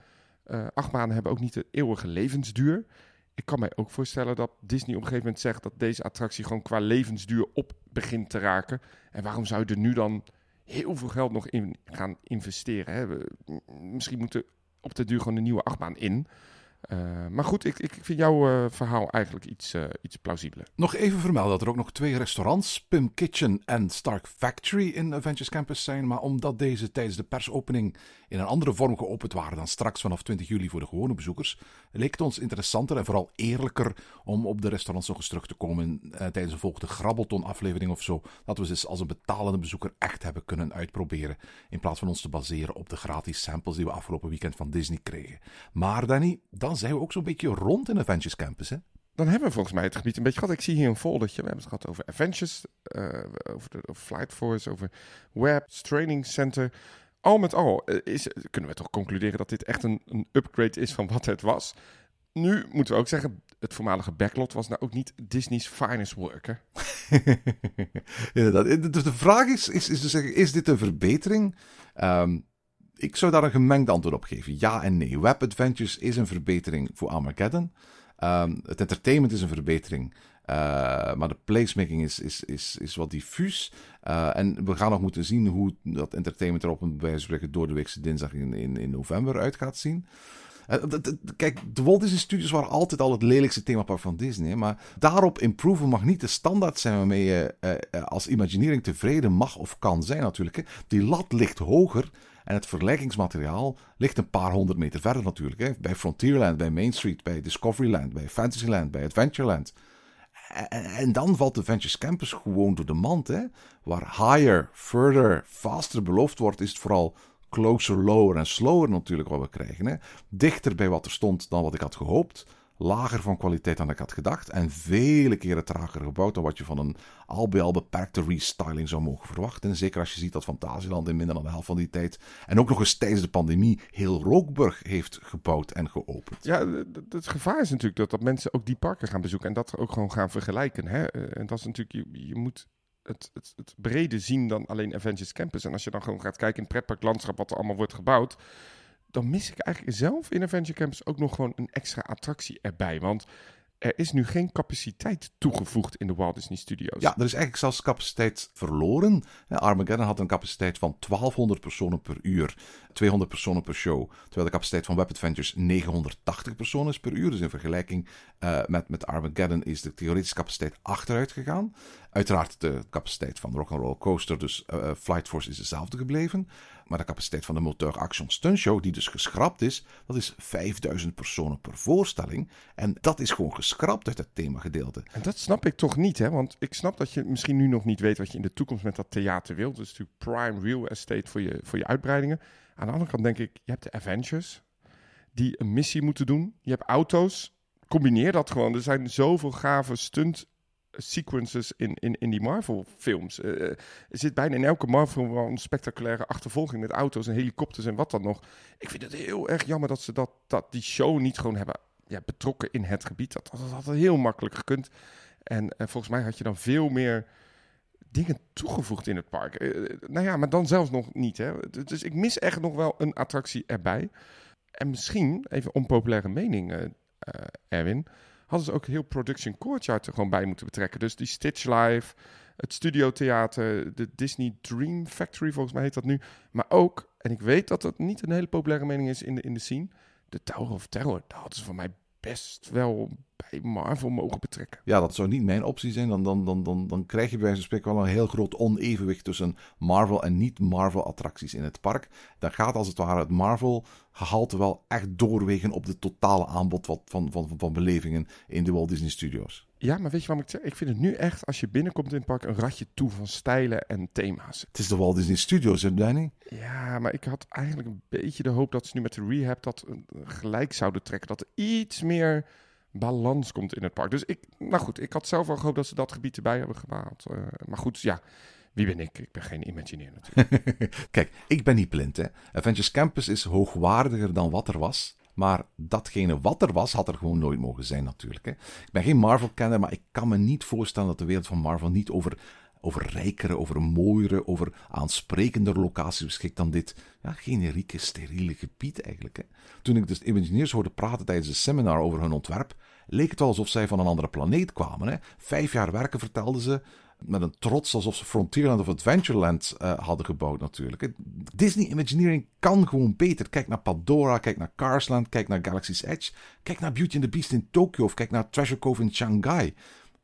E: Uh, achtbanen hebben ook niet de eeuwige levensduur. Ik kan mij ook voorstellen dat Disney op een gegeven moment zegt dat deze attractie gewoon qua levensduur op begint te raken. En waarom zou je er nu dan heel veel geld nog in gaan investeren? Hè? misschien moeten op de duur gewoon een nieuwe achtbaan in. Uh, maar goed, ik, ik vind jouw uh, verhaal eigenlijk iets, uh, iets plausibeler.
D: Nog even vermelden dat er ook nog twee restaurants, Pim Kitchen en Stark Factory in Avengers Campus zijn. Maar omdat deze tijdens de persopening in een andere vorm geopend waren dan straks vanaf 20 juli voor de gewone bezoekers, leek het ons interessanter en vooral eerlijker om op de restaurants nog eens terug te komen tijdens een volgende Grabbelton aflevering of zo. Dat we ze als een betalende bezoeker echt hebben kunnen uitproberen. In plaats van ons te baseren op de gratis samples die we afgelopen weekend van Disney kregen. Maar Danny, dat dan zijn we ook zo'n beetje rond in Avengers Campus, hè?
E: Dan hebben we volgens mij het gebied een beetje gehad. Ik zie hier een foldertje. We hebben het gehad over Avengers, uh, over, de, over Flight Force, over Web, Training Center. Al met al eh, is, kunnen we toch concluderen dat dit echt een, een upgrade is van wat het was. Nu moeten we ook zeggen, het voormalige backlot was nou ook niet Disney's finest work. Hè?
D: Inderdaad. Dus de vraag is, is, is, zeggen, is dit een verbetering? Um, ik zou daar een gemengd antwoord op geven. Ja en nee. Web Adventures is een verbetering voor Armageddon. Um, het entertainment is een verbetering. Uh, maar de placemaking is, is, is, is wat diffuus. Uh, en we gaan nog moeten zien hoe dat entertainment er op een wijze door de weekse dinsdag in, in, in november uit gaat zien. Uh, kijk, de Walt Disney Studios waren altijd al het lelijkste themapark van Disney. Maar daarop improven mag niet de standaard zijn waarmee je als Imagineering tevreden mag of kan zijn natuurlijk. Die lat ligt hoger en het vergelijkingsmateriaal ligt een paar honderd meter verder natuurlijk. Hè? Bij Frontierland, bij Main Street, bij Discoveryland, bij Fantasyland, bij Adventureland. En, en dan valt de Ventures Campus gewoon door de mand. Hè? Waar higher, further, faster beloofd wordt, is het vooral closer, lower en slower natuurlijk wat we krijgen. Hè? Dichter bij wat er stond dan wat ik had gehoopt lager van kwaliteit dan ik had gedacht. En vele keren trager gebouwd dan wat je van een al bij al beperkte restyling zou mogen verwachten. En zeker als je ziet dat Fantasieland in minder dan de helft van die tijd. En ook nog eens tijdens de pandemie heel Rookburg heeft gebouwd en geopend.
E: Ja, het gevaar is natuurlijk dat, dat mensen ook die parken gaan bezoeken. En dat ook gewoon gaan vergelijken. Hè? En dat is natuurlijk, je, je moet het, het, het brede zien dan alleen Avengers Campus. En als je dan gewoon gaat kijken in het pretparklandschap wat er allemaal wordt gebouwd dan mis ik eigenlijk zelf in Adventure Campus ook nog gewoon een extra attractie erbij. Want er is nu geen capaciteit toegevoegd in de Walt Disney Studios.
D: Ja, er is eigenlijk zelfs capaciteit verloren. Armageddon had een capaciteit van 1200 personen per uur, 200 personen per show. Terwijl de capaciteit van Web Adventures 980 personen is per uur. Dus in vergelijking uh, met, met Armageddon is de theoretische capaciteit achteruit gegaan. Uiteraard de capaciteit van Rock'n'Roll Coaster, dus uh, Flight Force, is dezelfde gebleven. Maar de capaciteit van de Moteur Action Stunt Show, die dus geschrapt is, dat is 5000 personen per voorstelling. En dat is gewoon geschrapt uit het themagedeelte.
E: En dat snap ik toch niet, hè? Want ik snap dat je misschien nu nog niet weet wat je in de toekomst met dat theater wilt. Dus natuurlijk prime real estate voor je, voor je uitbreidingen. Aan de andere kant denk ik, je hebt de Avengers, die een missie moeten doen. Je hebt auto's. Combineer dat gewoon. Er zijn zoveel gave stunt sequences in, in, in die Marvel-films. Uh, er zit bijna in elke Marvel wel een spectaculaire achtervolging met auto's en helikopters en wat dan nog. Ik vind het heel erg jammer dat ze dat, dat die show niet gewoon hebben ja, betrokken in het gebied. Dat, dat had heel makkelijk gekund. En uh, volgens mij had je dan veel meer dingen toegevoegd in het park. Uh, nou ja, maar dan zelfs nog niet. Hè. Dus ik mis echt nog wel een attractie erbij. En misschien, even onpopulaire mening, Erwin hadden ze ook heel Production Courtyard er gewoon bij moeten betrekken. Dus die Stitch Live, het Studiotheater, de Disney Dream Factory, volgens mij heet dat nu. Maar ook, en ik weet dat dat niet een hele populaire mening is in de, in de scene, de Tower of Terror. Daar hadden ze voor mij best wel bij Marvel mogen betrekken.
D: Ja, dat zou niet mijn optie zijn. Dan, dan, dan, dan, dan krijg je bij wijze van spreken wel een heel groot onevenwicht tussen Marvel en niet-Marvel attracties in het park. Dan gaat als het ware het Marvel gehalte wel echt doorwegen op de totale aanbod van, van, van, van belevingen in de Walt Disney Studios.
E: Ja, maar weet je wat ik zeg? Ik vind het nu echt, als je binnenkomt in het park, een ratje toe van stijlen en thema's.
D: Het is de Walt Disney Studios, hè, Danny?
E: Ja, maar ik had eigenlijk een beetje de hoop dat ze nu met de rehab dat gelijk zouden trekken. Dat er iets meer balans komt in het park. Dus ik, nou goed, ik had zelf al gehoopt dat ze dat gebied erbij hebben gemaakt. Uh, maar goed, ja, wie ben ik? Ik ben geen Imagineer natuurlijk.
D: Kijk, ik ben niet blind. Hè. Avengers Campus is hoogwaardiger dan wat er was. Maar datgene wat er was, had er gewoon nooit mogen zijn natuurlijk. Hè. Ik ben geen Marvel-kenner, maar ik kan me niet voorstellen dat de wereld van Marvel niet over over rijkere, over mooiere, over aansprekender locaties beschikt dan dit ja, generieke, steriele gebied eigenlijk. Hè. Toen ik dus Imagineers hoorde praten tijdens een seminar over hun ontwerp, leek het wel alsof zij van een andere planeet kwamen. Hè. Vijf jaar werken vertelden ze, met een trots alsof ze Frontierland of Adventureland uh, hadden gebouwd natuurlijk. Disney Imagineering kan gewoon beter. Kijk naar Pandora, kijk naar Carsland, kijk naar Galaxy's Edge, kijk naar Beauty and the Beast in Tokyo of kijk naar Treasure Cove in Shanghai.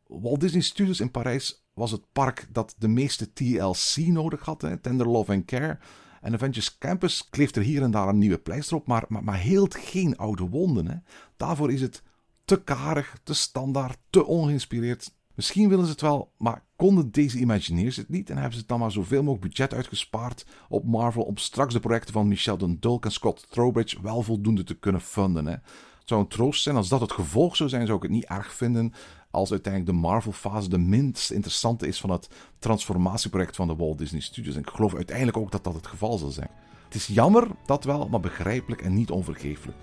D: Walt Disney Studios in Parijs was het park dat de meeste TLC nodig had, hè, Tender Love and Care. En Avengers Campus kleeft er hier en daar een nieuwe pleister op, maar, maar, maar geen oude wonden. Hè. Daarvoor is het te karig, te standaard, te ongeïnspireerd. Misschien willen ze het wel, maar konden deze Imagineers het niet en hebben ze dan maar zoveel mogelijk budget uitgespaard op Marvel om straks de projecten van Michel Dundulk en Scott Trowbridge wel voldoende te kunnen funden. Hè. Het zou een troost zijn als dat het gevolg zou zijn, zou ik het niet erg vinden als uiteindelijk de Marvel-fase de minst interessante is van het transformatieproject van de Walt Disney Studios. En ik geloof uiteindelijk ook dat dat het geval zal zijn. Het is jammer, dat wel, maar begrijpelijk en niet onvergeeflijk.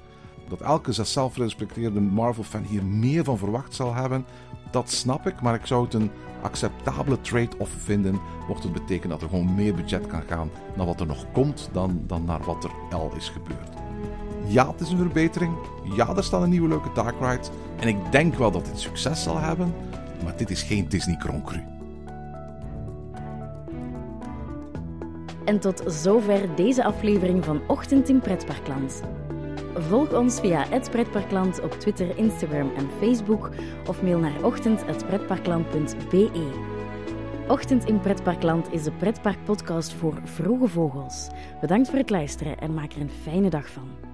D: Dat elke zichzelf respecteerde Marvel-fan hier meer van verwacht zal hebben, dat snap ik, maar ik zou het een acceptabele trade-off vinden, mocht het betekenen dat er gewoon meer budget kan gaan naar wat er nog komt dan, dan naar wat er al is gebeurd. Ja, het is een verbetering. Ja, er staat een nieuwe leuke Dark Ride. En ik denk wel dat dit succes zal hebben, maar dit is geen Disney Kronkru.
C: En tot zover deze aflevering van Ochtend in Pretparkland. Volg ons via het Pretparkland op Twitter, Instagram en Facebook of mail naar ochtend.pretparkland.be. Ochtend in Pretparkland is de pretparkpodcast voor vroege vogels. Bedankt voor het luisteren en maak er een fijne dag van.